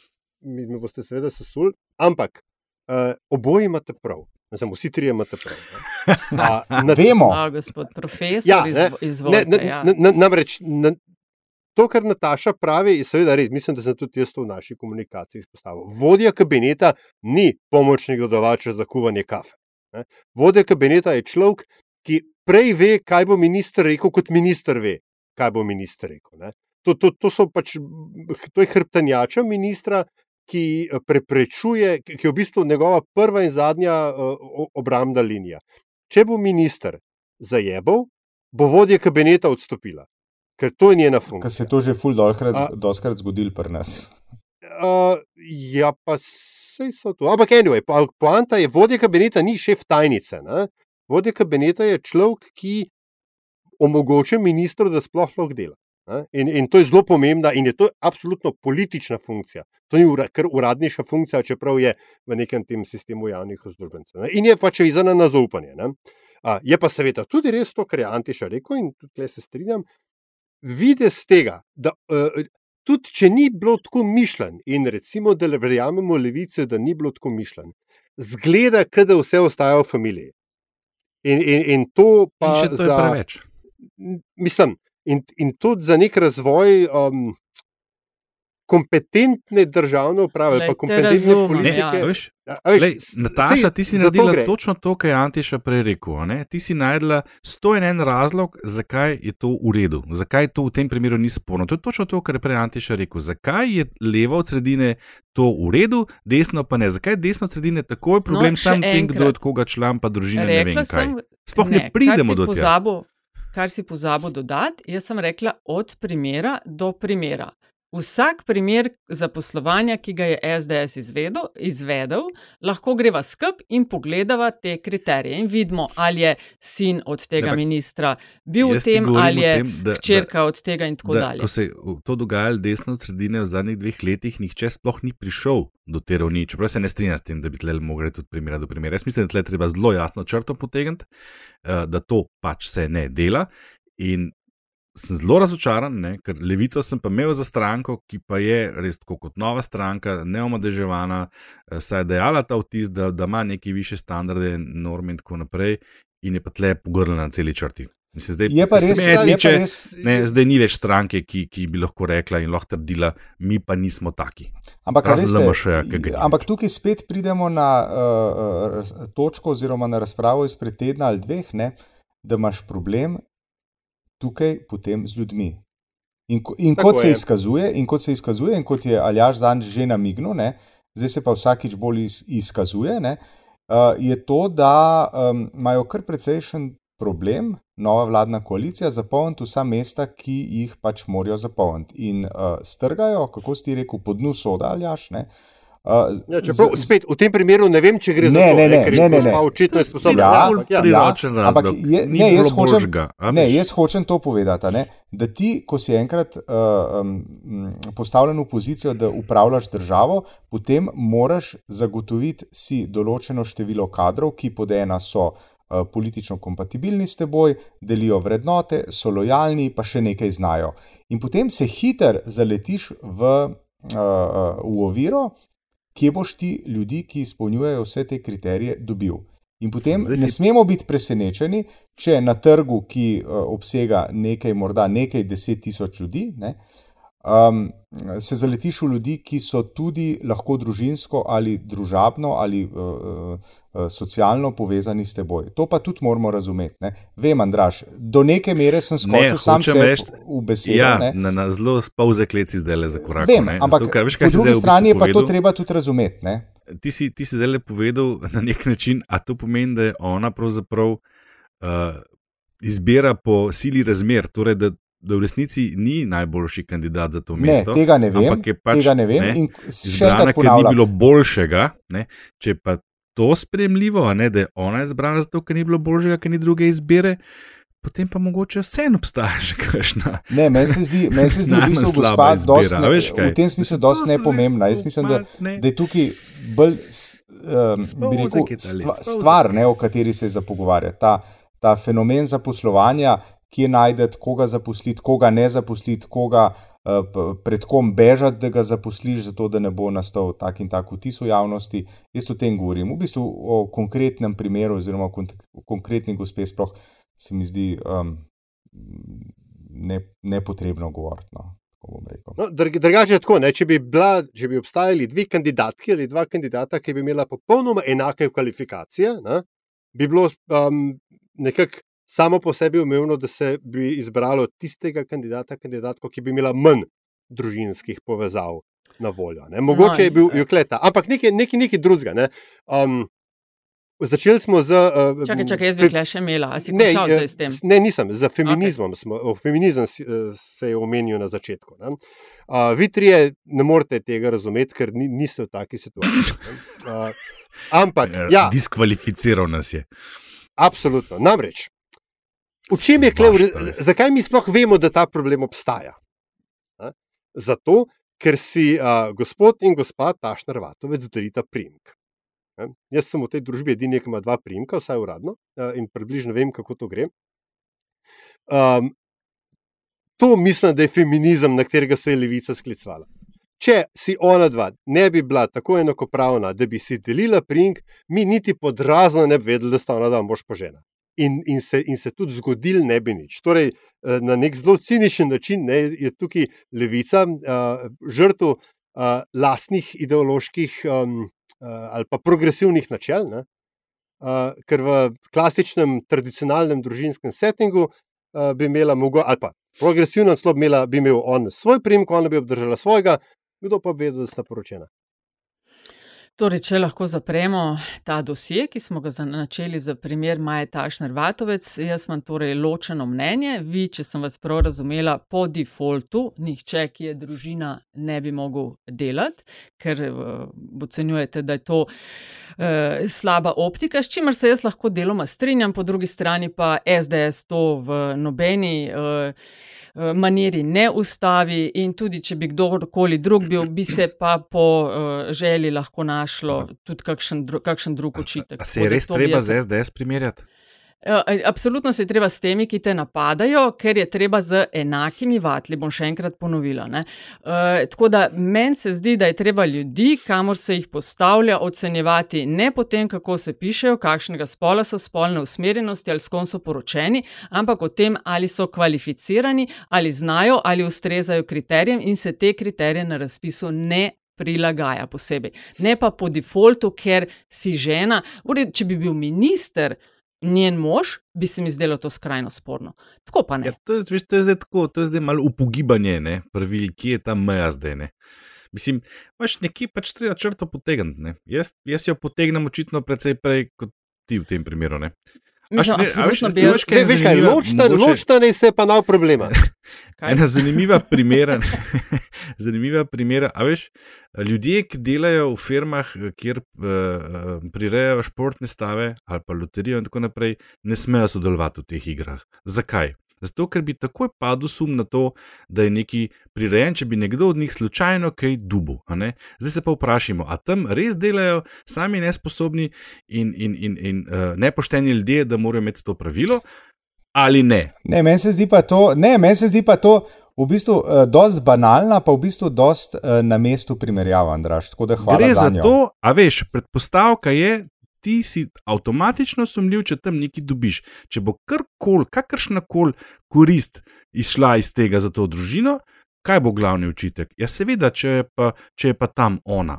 mi, mi boste seveda sesuli, ampak uh, oboji imate prav. Mislim, vsi trije imate prav. ne. A, na, Vemo, A, gospod profesor, Ja, ne, izvo, ne, izvolite. ne, ja. ne, ne, namreč na, to, kar Nataša pravi, je seveda res. Mislim, da sem tudi jaz to v naši komunikaciji izpostavil. Vodja kabineta ni pomočnik dodavača za kuvanje kafe. Ne. Vodja kabineta je človek, ki prej ve, kaj bo minister rekel, kot minister ve, kaj bo minister rekel. Ne. To, to, to, so pač, to je hrbtenjača ministra, ki eh, preprečuje, ki je v bistvu njegova prva in zadnja uh, obrambna linija. Če bo minister zajebal, bo vodja kabineta odstopila, ker to je njena ker funkcija. se je to že ful dolkrat, A- doskrat zgodil pri nas. Uh, ja, pa vse so to. Ampak, anyway, po, poanta je, vodja kabineta ni šef tajnice. Ne? Vodja kabineta je človek, ki omogoča ministru, da sploh lahko dela. In, in to je zelo pomembna, in je to absolutno politična funkcija. To ni ura, kar uradniška funkcija, čeprav je v nekem tem sistemu javnih uslužbencev. ne. In je pač vezana na zaupanje. ne. A, je pa seveda tudi res to, kar je Antiša rekel, in tudi tukaj se strinjam. Videz tega, da uh, tudi če ni bilo tako mišljen, in recimo, da le verjamemo levice, da ni bilo tako mišljen, zgleda, da vse ostaja v familiji. In, in, in to pa In to je za, preveč. mislim, in, in tudi za nek razvoj um, kompetentne državne uprave, ali pa kompetentne razumem, politike. ja. Veš, A, a veš, Lej, Nataša, sej ti si naredila gre. točno to, kar je Antiša prej rekel. a Ne? Ti si najdela 101 razlog, zakaj je to v redu, zakaj to v tem primeru ni sporno. To je točno to, kar je prej Antiša rekel. Zakaj je levo od sredine to v redu, desno pa ne? Zakaj je desno od sredine tako je problem No, no, sam tem, kdo je enkrat. od koga član, pa družina ne vem Rekla kaj. sem, Sploh ne, ne pridemo do tega. Kar si pozabil dodati, jaz sem rekla od primera do primera. Vsak primer zaposlovanja, ki ga je SDS izvedel, izvedel lahko greva skup in pogledava te kriterije in vidimo, ali je sin od tega ampak ministra bil v tem, ali je tem, da- da- hčerka od tega in tako da, dalje. Ko se je to dogajalo desno od sredine v zadnjih dveh letih, nihče sploh ni prišel do te ravni. Čeprav se ne strinjam s tem, da bi tle mogli tudi primera do primera. Jaz mislim, da tle treba zelo jasno črto potegniti, eh, da to pač se ne dela. In sem zelo razočaran, ne, ker levico sem pa imel za stranko, ki pa je res tako kot nova stranka, neomadeževana, eh, saj je dejala ta vtis, da, da ima neke više standarde, norme in tako naprej, in je pa tle pogrnila na celi črti. Mislim, zdaj, Je pa res, meni je pa tiče, res- Ne, zdaj ni več stranke, ki, ki bi lahko rekla in lahko trdila, mi pa nismo taki. Ampak, veste, ampak tukaj spet pridemo na uh, točko oziroma na razpravo izpred tedna ali dveh, ne, da imaš problem tukaj potem z ljudmi. In, ko- in Tako kot se je. izkazuje, in kot se izkazuje, in kot je Aljaš zanj že namignil, ne, zdaj se pa vsakič bolj iz, izkazuje, ne, uh, je to, da um, imajo kar precejšen problem, nova vladna koalicija, zapolniti vsa mesta, ki jih pač morajo zapolniti. In uh, strgajo, kako si rekel, po dnu soda, Aljaš. Ne, uh, Ja, čeprav, spet, v tem primeru ne vem, če gre za Ne, to, ne, ne, ne, ne, ne. očitno je sposobna. Ja, Ja, ampak ja. priročen ampak razlog. je- ne, jaz hočem- boljšega, a Ne, jaz hočem to povedati, a ne, da ti, ko si enkrat uh, um, postavljen v pozicijo, da upravljaš državo, potem moraš zagotoviti si določeno število kadrov, ki pod ena so uh, politično kompatibilni s teboj, delijo vrednote, so lojalni, pa še nekaj znajo. In potem se hiter zaletiš v, uh, v oviro, kje boš ti ljudi, ki izpolnjujejo vse te kriterije, dobil. In potem si- ne smemo biti presenečeni, če na trgu, ki uh, obsega nekaj, morda nekaj deset tisoč ljudi, ne, um, se zaletiš v ljudi, ki so tudi lahko družinsko ali družabno ali uh, uh, socialno povezani s teboj. To pa tudi moramo razumeti. Ne. Vem, Andraš, do neke mere sem skočil sam hočem sebi reči- v besedo. Ja, ne. na, na zelo spolze kleci zdaj le za korak. Vem, ampak Zato, ker, veš, po drugi zdaj v bistvu strani je pa to povedal? treba tudi razumeti. Ne. ti si, ti si zdaj le povedal na nek način, a to pomeni, da je ona pravzaprav uh, izbira po sili razmer, torej da, da v resnici ni najboljši kandidat za to Ne, mesto. tega ne vem, ampak je pač, tega ne vem Ne, in izbrana, ker ni bilo boljšega. Ne, če pa to spremljivo, ne, da je ona izbrana zato, ker ni bilo boljšega, ker ni druge izbire. Potem pa mogoče vseeno obstaja še kakšna. Ne, meni se zdi, meni se zdi v bistvu gospa izbira, ne, veš kaj? v tem smislu dosti nepomembna. Jaz mislim, da, da je tukaj bolj um, rekel, stva, stvar, ne, o kateri se je za pogovarjati. Ta, ta fenomen zaposlovanja, kje najdete, koga zaposliti, koga ne zaposliti, koga p- pred kom bežati, da ga zaposliš, zato da ne bo nastal tak in tak vtis v javnosti. Jaz o tem govorim. V bistvu o konkretnem primeru, oziroma o konkretni gospe, sploh se mi zdi um, ne, nepotrebno govoriti. No. No, drugače je tako, ne, če, bi bila, če bi obstajali dve kandidatki ali dva kandidata, ki bi imela popolnoma enake kvalifikacije, ne, bi bilo um, nekako samo po sebi umevno, da se bi izbralo tistega kandidata, kandidatko, ki bi imela manj družinskih povezav na voljo. Ne. Mogoče je bil. Jukleta, ampak nekaj, nekaj, nekaj drugega. Ne. Um, začeli smo z. Uh, Čakaj, čakaj, jaz bi še imela. A si Ne, končal eh, zdaj s tem? Ne, nisem. Za feminizmom okay. smo. O feminizem si- eh, se je omenil na začetku. ne. Uh, vi trije ne morete tega razumeti, ker ni, niste v taki situaciji. ne. Uh, ampak, ja, Diskvalificiral nas je. absolutno. Namreč, v čem je klev, zakaj mi sploh vemo, da ta problem obstaja? Ne? Zato, ker si uh, gospod in gospa Tašner Vatovec delita primek. Ne? Jaz sem v tej družbi edini, ki ima dva primka, vsaj uradno, uh, in približno vem, kako to gre. Um, to mislim, da je feminizem, na katerega se je levica sklicevala. Če si ona dva ne bi bila tako enakopravna, da bi si delila primek, mi niti pod razno ne bi vedeli, da sta ona dva mož požena. In, in, se, in se tudi zgodil ne bi nič. Torej, eh, na nek zelo ciničen način ne, je tukaj levica uh, žrtev uh, lastnih ideoloških um, uh, ali pa progresivnih načel. Ne? Uh, ker v klasičnem, tradicionalnem družinskem settingu uh, bi imela, mogo, ali pa progresivno celo bi, imela, bi imel on svoj primek, ona bi obdržala svojega, kdo pa bi vedel, da sta poročena. Torej, če lahko zapremo ta dosje, ki smo ga za- načeli za primer Maje Tašner Vatovec, jaz imam torej ločeno mnenje. Vi, če sem vas prav razumela, po defaultu nihče, ki je družina, ne bi mogel delati, ker uh, ocenjujete, da je to uh, slaba optika, s čimer se jaz lahko deloma strinjam, po drugi strani pa SDS to v nobeni. Uh, maniri ne ustavi, in tudi če bi kdorkoli drug bil, bi se pa po uh, želji lahko našlo tudi kakšen, dru, kakšen drug očitek. A se je res treba z SDS primerjati? Uh, absolutno se je treba s temi, ki te napadajo, ker je treba z enakimi vatli. Bom še enkrat ponovila. Uh, tako da meni se zdi, da je treba ljudi, kamor se jih postavlja, ocenjevati ne po tem, kako se pišejo, kakšnega spola so, spolne usmerjenosti ali s kom so poročeni, ampak o tem, ali so kvalificirani, ali znajo, ali ustrezajo kriterijem in se te kriterije na razpisu ne. Prilagaja posebej. Ne pa po defaultu, ker si žena. Ure, če bi bil minister, njen mož, bi se mi zdelo to skrajno sporno. Tako pa ne. Ja, to, je, veš, to je zdaj tako, to je zdaj malo upogibanje, ne, pravil, kje je ta meja zdaj. Ne. Mislim, imaš nekje pač treba črto potegniti. Jaz, jaz jo potegnem očitno precej prej kot ti v tem primeru. Ne. Mislim, ne, a veš, bi jaz- je Veš kaj, ločta, Mogoče- ločta ne se pa nav problema. Kaj? Ena zanimiva primera. zanimiva primera. A veš, ljudje, ki delajo v firmah, kjer uh, prirejajo športne stave ali pa loterijo in tako naprej, ne smejo sodelovati v teh igrah. Zakaj? Zato, ker bi takoj padel sum na to, da je neki prirejen, če bi nekdo od njih slučajno kaj dubu. Zdaj se pa vprašamo, a tam res delajo sami nesposobni in, in, in, in uh, nepošteni ljudje, da morajo imeti to pravilo, ali ne? Ne, meni se zdi pa to, ne, meni se zdi pa to. V bistvu je uh, dosti banalna, pa v bistvu dosti uh, na mestu primerjava, Andraš. Gre za to, a veš, predpostavka je, ti si avtomatično sumljiv, če tam nekaj dobiš. Če bo karkoli, kakršna koli korist izšla iz tega za to družino, kaj bo glavni učitek? Ja, seveda, če je pa, če je pa tam ona.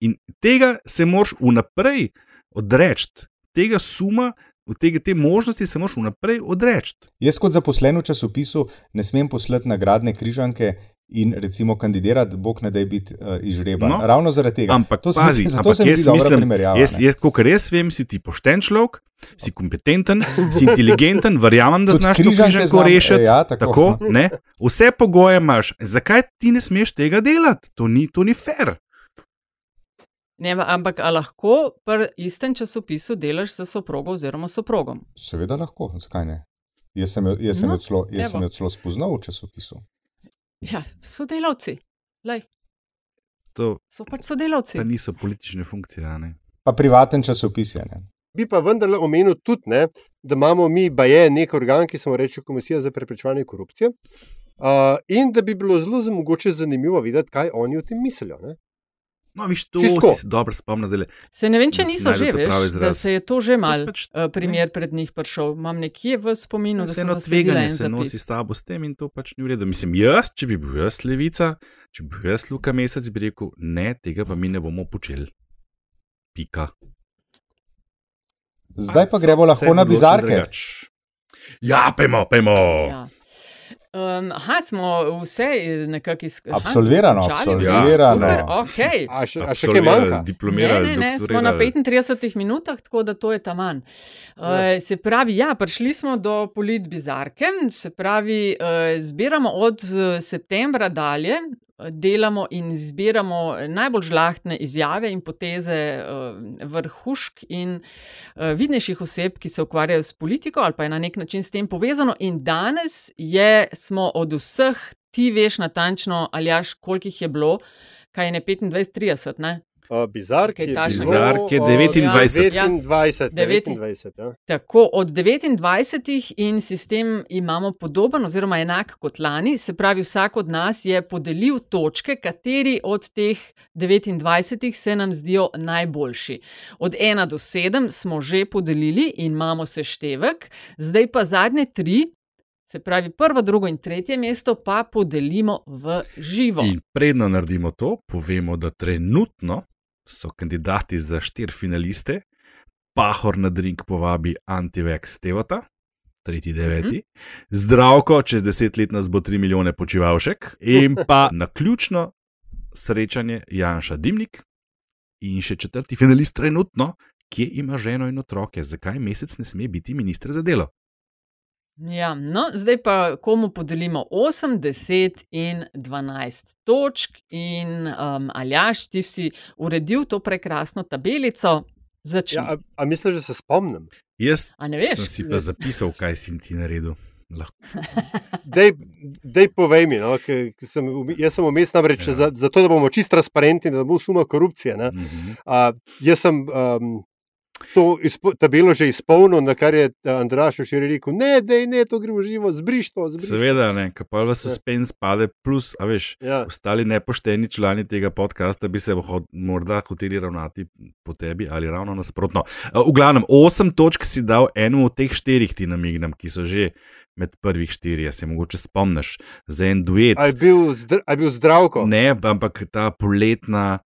In tega se moraš vnaprej odreči, tega suma. Od tega te možnosti se moraš vnaprej odreči. Jaz, kot zaposlen v časopisu, ne smem poslati nagradne križanke in recimo kandidirati, bog ne da je biti uh, izžreban. No, Ravno zaradi tega. Ampak, to pazi, sem, zato ampak se mi zdi dobra primerjava. Jaz, jaz, kot res vem, si ti pošten človek, si kompetenten, si inteligenten, verjamem, da znaš to križanko rešiti. Ja, tako. tako ne? Vse pogoje imaš. Zakaj ti ne smeš tega delati? To ni, to ni fair. Ne, ampak lahko pri istem časopisu delaš s soprogo oziroma soprogom? Seveda lahko, zakaj ne? Jaz sem jo, jaz sem no, jo, celo, jaz sem jo celo spoznal v časopisu. Ja, sodelavci. To, so pač sodelavci. Pa niso politične funkcije. Pa privaten časopis je. Ne? Bi pa vendarle omenil tudi, ne, da imamo mi, pa je nek organ, ki se mu reče Komisija za preprečevanje korupcije. Uh, in da bi bilo zelo mogoče zanimivo videti, kaj oni o tem mislijo. Ne. No, viš, to Čisto. si dobro spomnil. Zdaj, se ne vem, če niso že, veš, da se je to že mal pač, uh, primer ne. pred njih prišel. Imam nekje v spominu, da se eno tveganje se nosi s tabo s tem in to pač ni v redu. Mislim, jaz, če bi bil jaz levica, če bi bil jaz Luka Mesec, bi rekel, ne, tega pa mi ne bomo počeli. Pika. Zdaj pa, gremo lahko na bizarke. Ja, pojmo, pojmo. Ja. Um, aha, smo vse nekako izkušali. Absolvirano, aha, absolvirano. Ja, okay. A še, a še kaj manjka? Diplomirali. Ne, ne, ne, smo na 35 minutah, tako da to je ta manj. Uh, se pravi, ja, prišli smo do polit bizarke, se pravi, uh, zbiramo od septembra dalje, delamo in zbiramo najbolj žlahtne izjave in poteze eh, vrhušk in eh, vidnejših oseb, ki se ukvarjajo s politiko ali pa je na nek način s tem povezano. In danes je, smo od vseh, ti veš natančno, ali jaš, koliko jih je bilo, kaj je ne 25-30, ne? Bizark je, bizark je 29. Ja, 29, 29 ja. Tako od 29 in sistem imamo podoben, oziroma enak kot lani. Se pravi, vsak od nas je podelil točke, kateri od teh 29 se nam zdijo najboljši. Od 1 do 7 smo že podelili in imamo seštevek, zdaj pa zadnje tri. Se pravi, prvo, drugo in tretje mesto pa podelimo v živo. In predno naredimo to, povemo, da trenutno so kandidati za štiri finaliste, Pahor na drink povabi Antivex Tevota, tretji deveti, mm -hmm. zdravko, čez deset let nas bo tri milijone počivalšek, in pa na ključno srečanje Janša Dimnik. In še četrti finalist trenutno, kje ima ženo in otroke, zakaj mesec ne sme biti ministr za delo. Ja, no, zdaj pa komu podelimo 8, 10 in 12 točk. In um, Aljaš, ti si uredil to prekrasno tabelico. Ja, a, a misliš, da se spomnim? Jaz sem si pa zapisal, kaj si ti naredil. Dej, povej mi, no, sem, jaz sem vmes namreč ja. zato, za da bomo čist transparentni, da bo suma korupcije. Mm -hmm. uh, jaz sem um, to tabelo že izpolnil, na kar je eh, Andraš še rekel: ne, da je ne, to gre v živo, zbriš to. Zbriš Seveda, ne, pa v suspens ja. pade, plus, a veš, ja. ostali nepošteni člani tega podcasta bi se hod, morda hoteli ravnati po tebi ali ravno nasprotno. Eh, v glavnem, osem točk si dal enemu od teh štirih, ti namignem, ki so že. Med prvih štirih, se mogoče spomniš, za en duet. Ali je bil zdravko? Ne, ampak ta poletna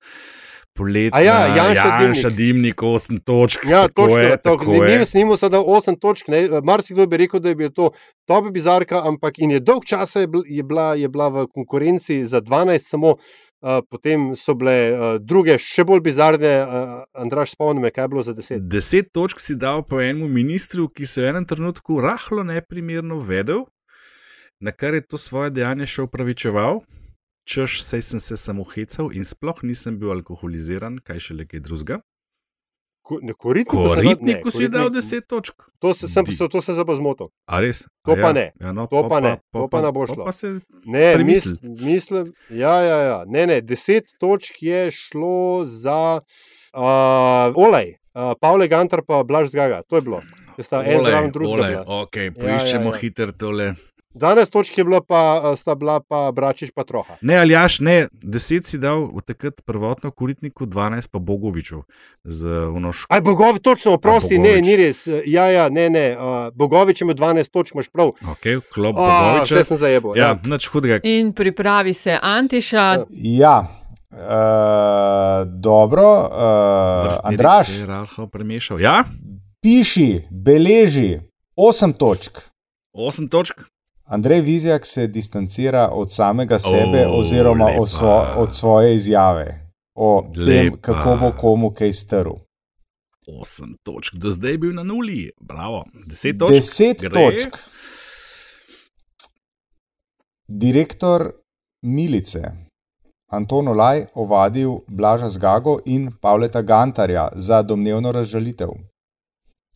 poletna, ja, Janša, Janša Dimnik, 8 točk. Ja, točno, je, tako je. Mi snimamo sedaj 8 točk. Marsikdo bi rekel, da je bil to top bizarka, ampak in je dolg časa je, je, bila, je bila v konkurenci za 12, samo uh, potem so bile uh, druge, še bolj bizarne. Uh, Andraš, spomni me, kaj je bilo za 10. 10 točk si dal po enemu ministru, ki se je v enem trenutku rahlo neprimerno vedel, na kar je to svoje dejanje še upravičeval češ, sej sem se samo hecal in sploh nisem bil alkoholiziran, kaj še le kaj drugega. Ko, ne, koritniku, Koritniku si dal koritniku- 10 točk. To se sem, to sem se pa zmotil. A res? To A pa ja? ne. Ja, no, To po pa ne, po to pa ne bo šlo. Pa se Ne, Premisli. misl, mislim, ja, ja, ja. Ne, ne, deset točk je šlo za uh, Olej, uh, Pavle Gantar pa Blaž Zgaga. To je bilo. Sta Olej, olej, ok, Ja, poiščemo ja, ja. hiter tole. 12 točk je bila pa, uh, sta bila pa Bračiš pa Troha. Ne, Aljaš, ne, 10 si dal v takrat prvotno koritniku, 12 pa Bogoviču z unoš. Aj, Bogovič, točno, oprosti, ne, Bogovič. ni res. Ja, ja, ne, ne. Uh, Bogovič ima 12 točk, imaš prav. Ok, klop A, Bogoviča. Vse sem zajebo. Ja, Ja. nič hudega. In pripravi se Antiša. Ja, uh, dobro, uh, Vrstni Andraš, se je rahlo premešal. Ja, piši, beleži 8 točk. 8 točk. Andrej Vizjak se distancira od samega sebe, O, oziroma lepa. od, svo, od svoje izjave o tem, Lepa. kako bo komu kaj strl. 8 točk, do zdaj je bil na nuli, bravo. 10 točk. 10 Gre. točk. Direktor Milice Anton Olaj ovadil Blaža Zgago in Pavleta Gantarja za domnevno razžalitev.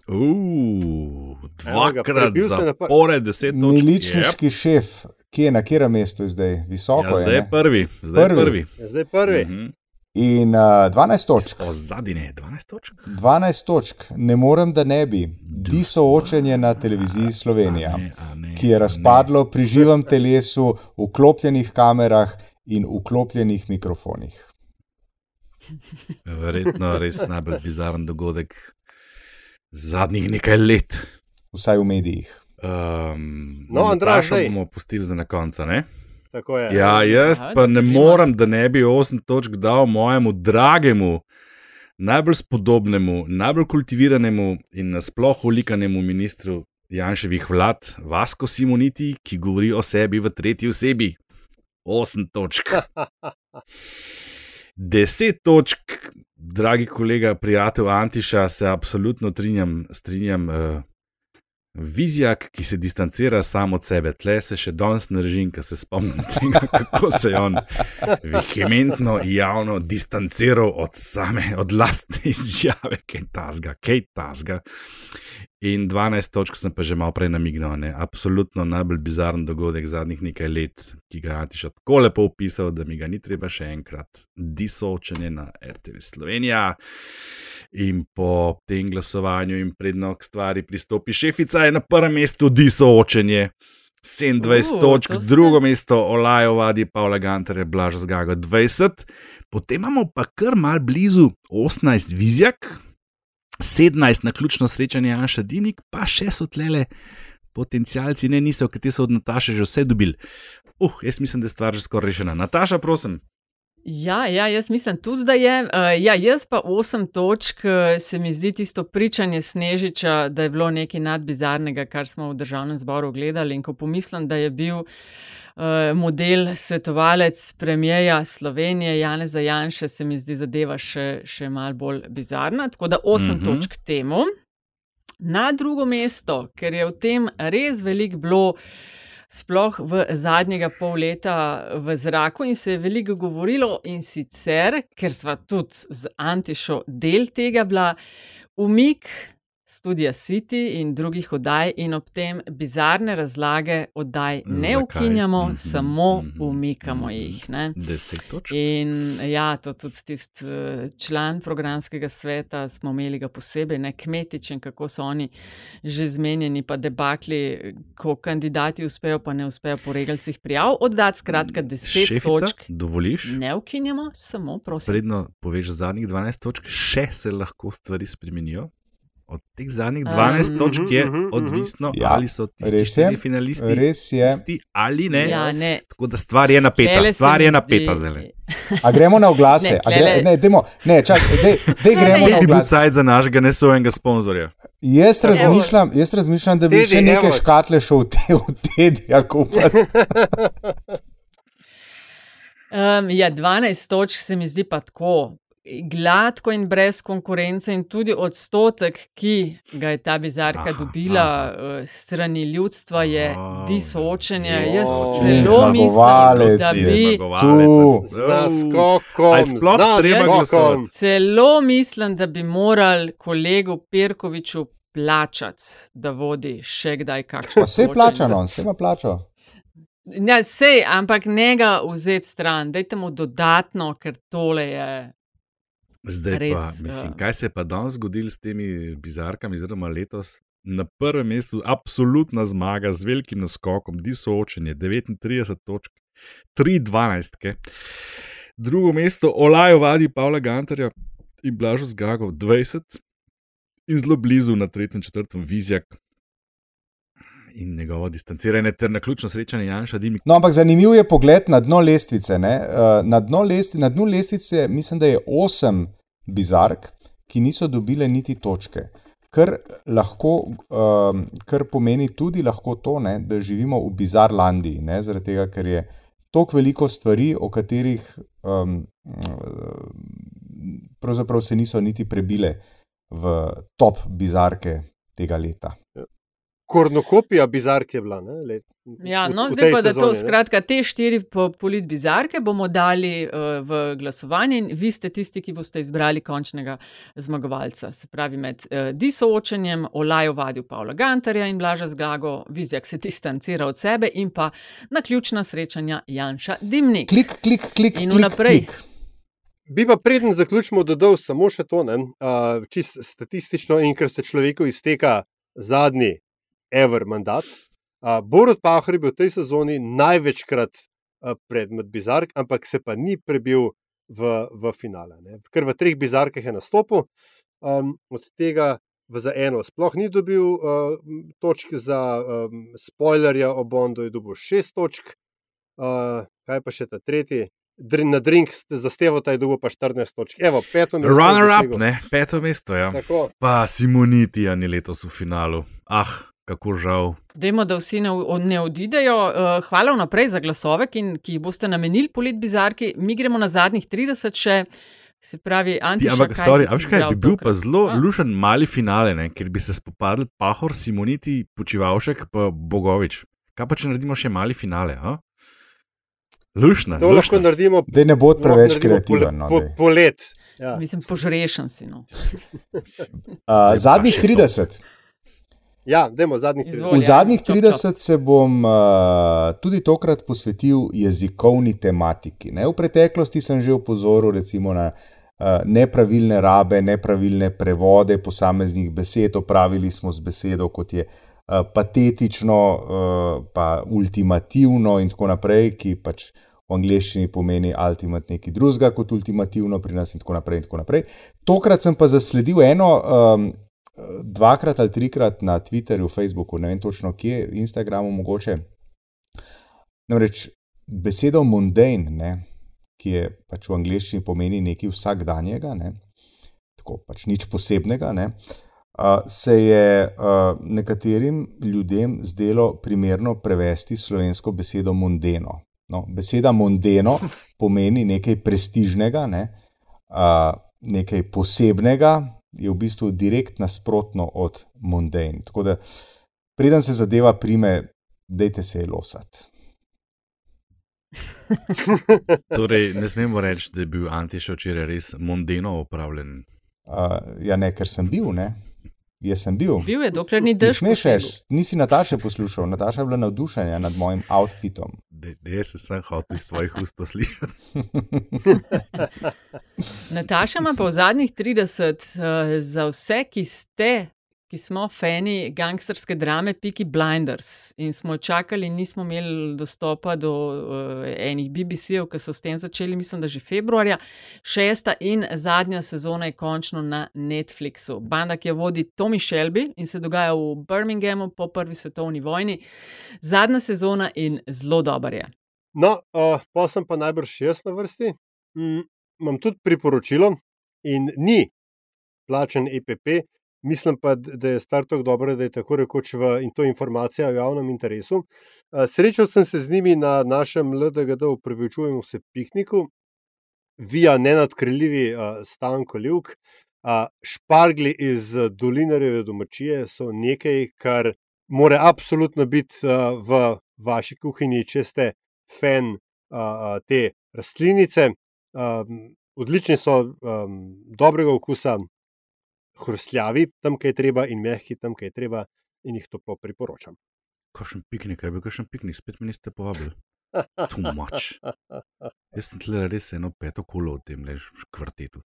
Ga, dvakrat pr- zapored 10 točk. Miličniški šef, ki je na katerem mestu zdaj? Visoko Ja, zdaj je. je ne? prvi, zdaj Prvi. je prvi. Ja, Zdaj prvi. Mhm. In uh, 12 točk. O zadnje, 12 točk. 12 točk, ne morem, da ne bi. Di soočenje na televiziji Slovenija, A ne, a ne, ki je razpadlo pri živem telesu, vklopljenih kamerah in vklopljenih mikrofonih. Verjetno res najbolj bizaren dogodek zadnjih nekaj let. Vsaj v medijih. Um, No, Andraž, zdaj. bomo pustili za na konca. Ne? Tako je. Ja, jaz Ja, pa ne morem, da ne bi 8 točk dal mojemu dragemu, najbolj spodobnemu, najbolj kultiviranemu in nasploh ulikanemu ministru Janševih vlad, Vasko Simoniti, ki govori o sebi v tretji osebi. 8 točk. 10 točk, dragi kolega, prijatelj Antiša, se absolutno trinjam, strinjam. Uh, Vizjak, ki se distancira sam od sebe, tle se še danes ne režim, ker se spomnim tega, kako se je on vehementno javno distanciral od same, od lastne izjave, kaj tasga, kaj tasga. In 12 točk sem pa že malo prej namignil, ne? absolutno najbolj bizaren dogodek zadnjih nekaj let, ki ga je Antiš tako lepo opisal, da mi ga ni treba še enkrat disoočenje na RTV Slovenija. In po tem glasovanju, in predno k stvari pristopi šefica, je na prvem mestu disoočenje. 27 Uh, točk, to se- drugo mesto Olajo vadi Pavla Gantarja, Blaž Zgago 20, potem imamo pa kar mal blizu 18 Vizjak, 17 na ključno srečanje Anša Dimnik, pa še so tlele potencijalci, ne niso, ki so od Nataše že vse dobili. Uh, jaz mislim, da je stvar že skoraj rešena. Nataša, prosim. Ja, ja, jaz mislim tudi, da je. Uh, ja, jaz pa osem točk, eh, se mi zdi tisto pričanje Snežiča, da je bilo nekaj nadbizarnega, kar smo v državnem zboru gledali. In ko pomislim, da je bil uh, model svetovalec premijeja Slovenije, Janeza Janše, se mi zdi zadeva še, še mal bolj bizarna. Tako da osem Mhm. mhm. točk temu. Na drugo mesto, ker je v tem res veliko bilo sploh v zadnjega pol leta v zraku in se je veliko govorilo, in sicer, ker sva tudi z Antišo del tega bila, umik Studia City in drugih oddaj, in ob tem bizarne razlage oddaj ne Zakaj? ukinjamo, Mhm, samo mhm, umikamo mhm. jih. Ne? 10 točk. In ja, to tudi tisti eh, član programskega sveta smo imeli ga posebej, ne kmetič in kako so oni že zmenjeni, pa debakli, ko kandidati uspejo, pa ne uspejo po regalcih prijav. Oddati skratka 10 Šefica, točk. dovoliš? Ne ukinjamo, samo prosim. Predno poveš zadnjih 12 točk, še se lahko stvari spremenijo. Od teh zadnjih Um, 12 točk je mhm, mhm, mhm. odvisno, Ja, ali so je, štirje finalisti Res je. tisti ali ne. Ja, ne. Tako da stvar je napeta, Tlele se stvar je napeta zdaj. A gremo na oglase? Ne, A gre, ne, demo, ne, čak, dej, dej gremo Ne, na Bi bil oglase. cajt za našega nesojenega sponzorja. Jaz razmišljam, jaz razmišljam, da bi Tedi, še nekaj evo. škatle šel v te, v tedija kupiti. Um, ja, 12 točk se mi zdi pa tako. Gladko in brez konkurence, in tudi odstotek, ki ga je ta bizarka Aha, dobila aha. uh, strani ljudstva, je Wow. disočenje. Wow. Jaz zelo mislim, da je. bi. Treba naskokom. glasovati? Celo mislim, da bi morali kolegu Perkoviču plačati, da vodi še kdaj kakšno. Pa vse je plačano, vse ima plačo. Ja, sej, ampak ne ga vzeti stran, dajte mu dodatno, ker tole je. Zdaj Res, pa, mislim, eh. kaj se je pa danes zgodilo s temi bizarkami, oziroma letos. Na prvem mestu je absolutna zmaga z velikim naskokom, di soočenje 39 točk, 3-12. -ke. Drugo mesto Olajo vadi Pavla Gantarja in Blažo Zgagov 20 in zelo blizu na tretjem, četrtem Vizjak in njegovo distanciranje ter na ključno srečanje Janša Dimik. No, ampak zanimiv je pogled na dno lestvice. ne. Eh, Na, dno lestvi, na dnu lestvice mislim, da je osem bizark, ki niso dobile niti točke. Kar, lahko, um, kar pomeni tudi lahko to, ne, da živimo v bizarlandiji, ne, zaradi tega, ker je toliko veliko stvari, o katerih um, pravzaprav se niso niti prebile v top bizarke tega leta. Kornokopija bizarke je bila. Ne, let, Ja, v- no, v zdaj tej pa, da to, sezoni, ne. skratka, te štiri po- polit bizarke bomo dali uh, v glasovanje in vi ste tisti, ki boste izbrali končnega zmagovalca. Se pravi, med uh, disoočenjem Olajo vadil Pavla Gantarja in Blaža Zgago, Vizjak se distancira od sebe in pa na ključna srečanja Janša Dimnik. Klik, klik, klik, In klik, vnaprej. klik. Bi pa preden zaključimo, dodal samo še to, ne, uh, čist statistično, in ker se človeku izteka zadnji ever mandat. Uh, Borod Pahor je bil v tej sezoni največkrat uh, predmet bizark, ampak se pa ni prebil v, v finale. Ne. Ker v treh bizarkah je nastopil, um, od tega za eno sploh ni dobil uh, točk, za um, spoilerja o Bondu je dobil šest točk, uh, kaj pa še ta tretji. Na drink zastevo je dobil pa 14 točk. Evo, peto mesto. Runner up, ne, peto mesto. Ja. Tako. Pa Simonitija ni letos v finalu. Ah, kako žal. Dajmo, da vsi ne, ne odidejo. Uh, hvala vnaprej za glasove, ki, ki jih boste namenili polit bizarki. Mi gremo na zadnjih 30 še. Se pravi, Ti, Antiša, ampak, sorry, a veš kaj, bi bil pa tokrat? zelo A? lušen mali finale, ne, ker bi se spopadli Pahor, Simoniti, Počivalšek pa Bogovič. Kaj pa če naredimo še mali finale? A? Lušna, To lahko lušna. naredimo. Da ne bo preveč naredimo kreativen. No, Po, po, po let. Ja. Mislim, požrešen si. No. Uh, zadnjih še to. 30. Ja, dajmo zadnjih 30. Izvoli. V zadnjih čop, čop. 30 se bom uh, tudi tokrat posvetil jezikovni tematiki. Ne? V preteklosti sem že opozoril recimo na uh, nepravilne rabe, nepravilne prevode posameznih besed. Opravili smo z besedo, kot je uh, patetično, uh, pa ultimativno in tako naprej, ki pač v angleščini pomeni ultimat nekaj drugega kot ultimativno pri nas in tako naprej. In tako naprej. Tokrat sem pa zasledil eno. Um, dvakrat ali trikrat na Twitterju, Facebooku, ne vem točno kje, Instagramu mogoče. Namreč besedo mundane, ne, ki je pač v angleščini pomeni nekaj vsakdanjega, ne, tako pač nič posebnega, ne, a, se je a, nekaterim ljudem zdelo primerno prevesti slovensko besedo mundeno. No, beseda mundeno pomeni nekaj prestižnega, ne, a, nekaj posebnega, je v bistvu direkt nasprotno od mundane. Tako da, preden se zadeva prime, dejte se je losati. Torej, ne smemo reči, da je bil Antiša včeraj res mondeno opravljen. Uh, ja, ne, ker sem bil, ne. Jaz sem bil. Bil je, dokler ni dež. smeš, posegel. nisi Nataše poslušal, Nataša je bila navdušena nad mojim outfitom. Da, jaz se sem hotel iz tvojih ust slišati. Nataša ima pa v zadnjih 30 uh, za vse, ki ste, ki smo fani gangsterske drame Peaky Blinders in smo čakali, nismo imeli dostopa do uh, enih BBC-jev, ki so s tem začeli, mislim, da že februarja. Šesta in zadnja sezona je končno na Netflixu. Banda, ki jo vodi Tommy Shelby in se dogaja v Birminghamu po prvi svetovni vojni. Zadnja sezona in zelo dober je. No, uh, pa sem pa najbrž jaz na vrsti. Mm, imam tudi priporočilo in ni plačen EPP. Mislim pa, da je star tako dobro, da je tako rekoč v in to informacija o javnem interesu. Srečal sem se z njimi na našem LDGD, upravičujem se pikniku. vija nenadkrljivi uh, Stanko Ljuk. Špargli iz Dolinarjeve domačije so nekaj, kar mora absolutno biti v vaši kuhinji, če ste fan te rastlinice. Odlični so, um, dobrega okusa, hrustljavi, tam, kaj je treba, in mehki, tam, kaj je treba, in jih to priporočam. Kakšen piknik, kaj bi kakšen piknik, spet mi niste povabili. Tumač. Jaz sem tle res eno peto kolo v tem kvartetu.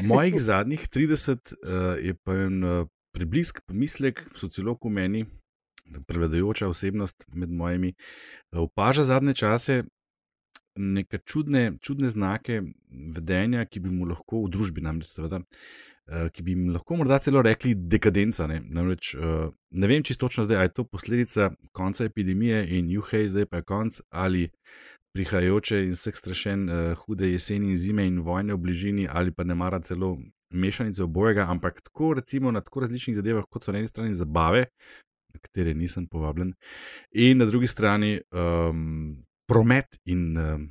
Mojih zadnjih 30 uh, je pa en uh, približek, pomislek, sociolog v meni, prevladujoča osebnost med mojimi, opaža zadnje čase neke čudne, čudne znake vedenja, ki bi mu lahko v družbi, namreč, seveda, ki bi jim lahko morda celo rekli dekadenca. Ne, namreč, ne vem čisto točno zdaj, ali je to posledica konca epidemije in juhej, zdaj pa je konc ali. Prihajajoče in vseh strašen, uh, hude jeseni in zime in vojne v bližini, ali pa ne mara celo mešanice obojega, ampak tako, recimo, na tako različnih zadevah, kot so na eni strani zabave, na katere nisem povabljen, in na drugi strani um, promet in um,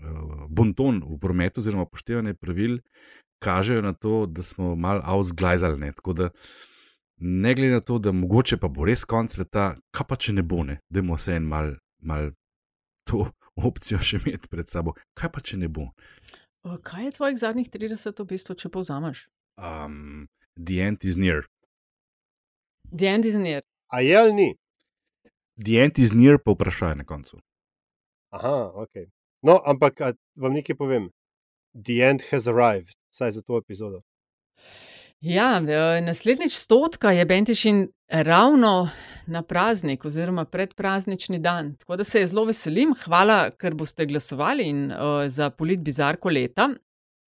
uh, bonton v prometu, oziroma upoštevanje pravil, kažejo na to, da smo mal avzglajzali. Tako da, ne glede na to, da mogoče pa bo res konc sveta, kaj pa če ne bo, ne? da imamo vse en mal, mal to opcijo še imeti pred sabo. Kaj pa če ne bo? Kaj je tvojih zadnjih 30, v bistvu, če povzameš? Um, the end is near. The end is near. A je ali ni? The end is near, pa vprašaj na koncu. Aha, ok. No, ampak vam nekaj povem. The end has arrived, saj za to epizodo. Ja, naslednjič stotka je Bentišin ravno na praznik, oziroma predpraznični dan. Tako da se je zelo veselim. Hvala, ker boste glasovali in, uh, za polit bizarko leta.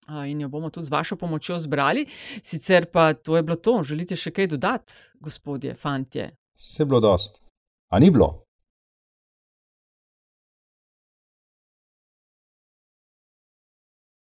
Uh, in jo bomo tudi z vašo pomočjo zbrali. Sicer pa to je bilo to. Želite še kaj dodati, gospodje, fantje? Se je bilo dost. A ni bilo?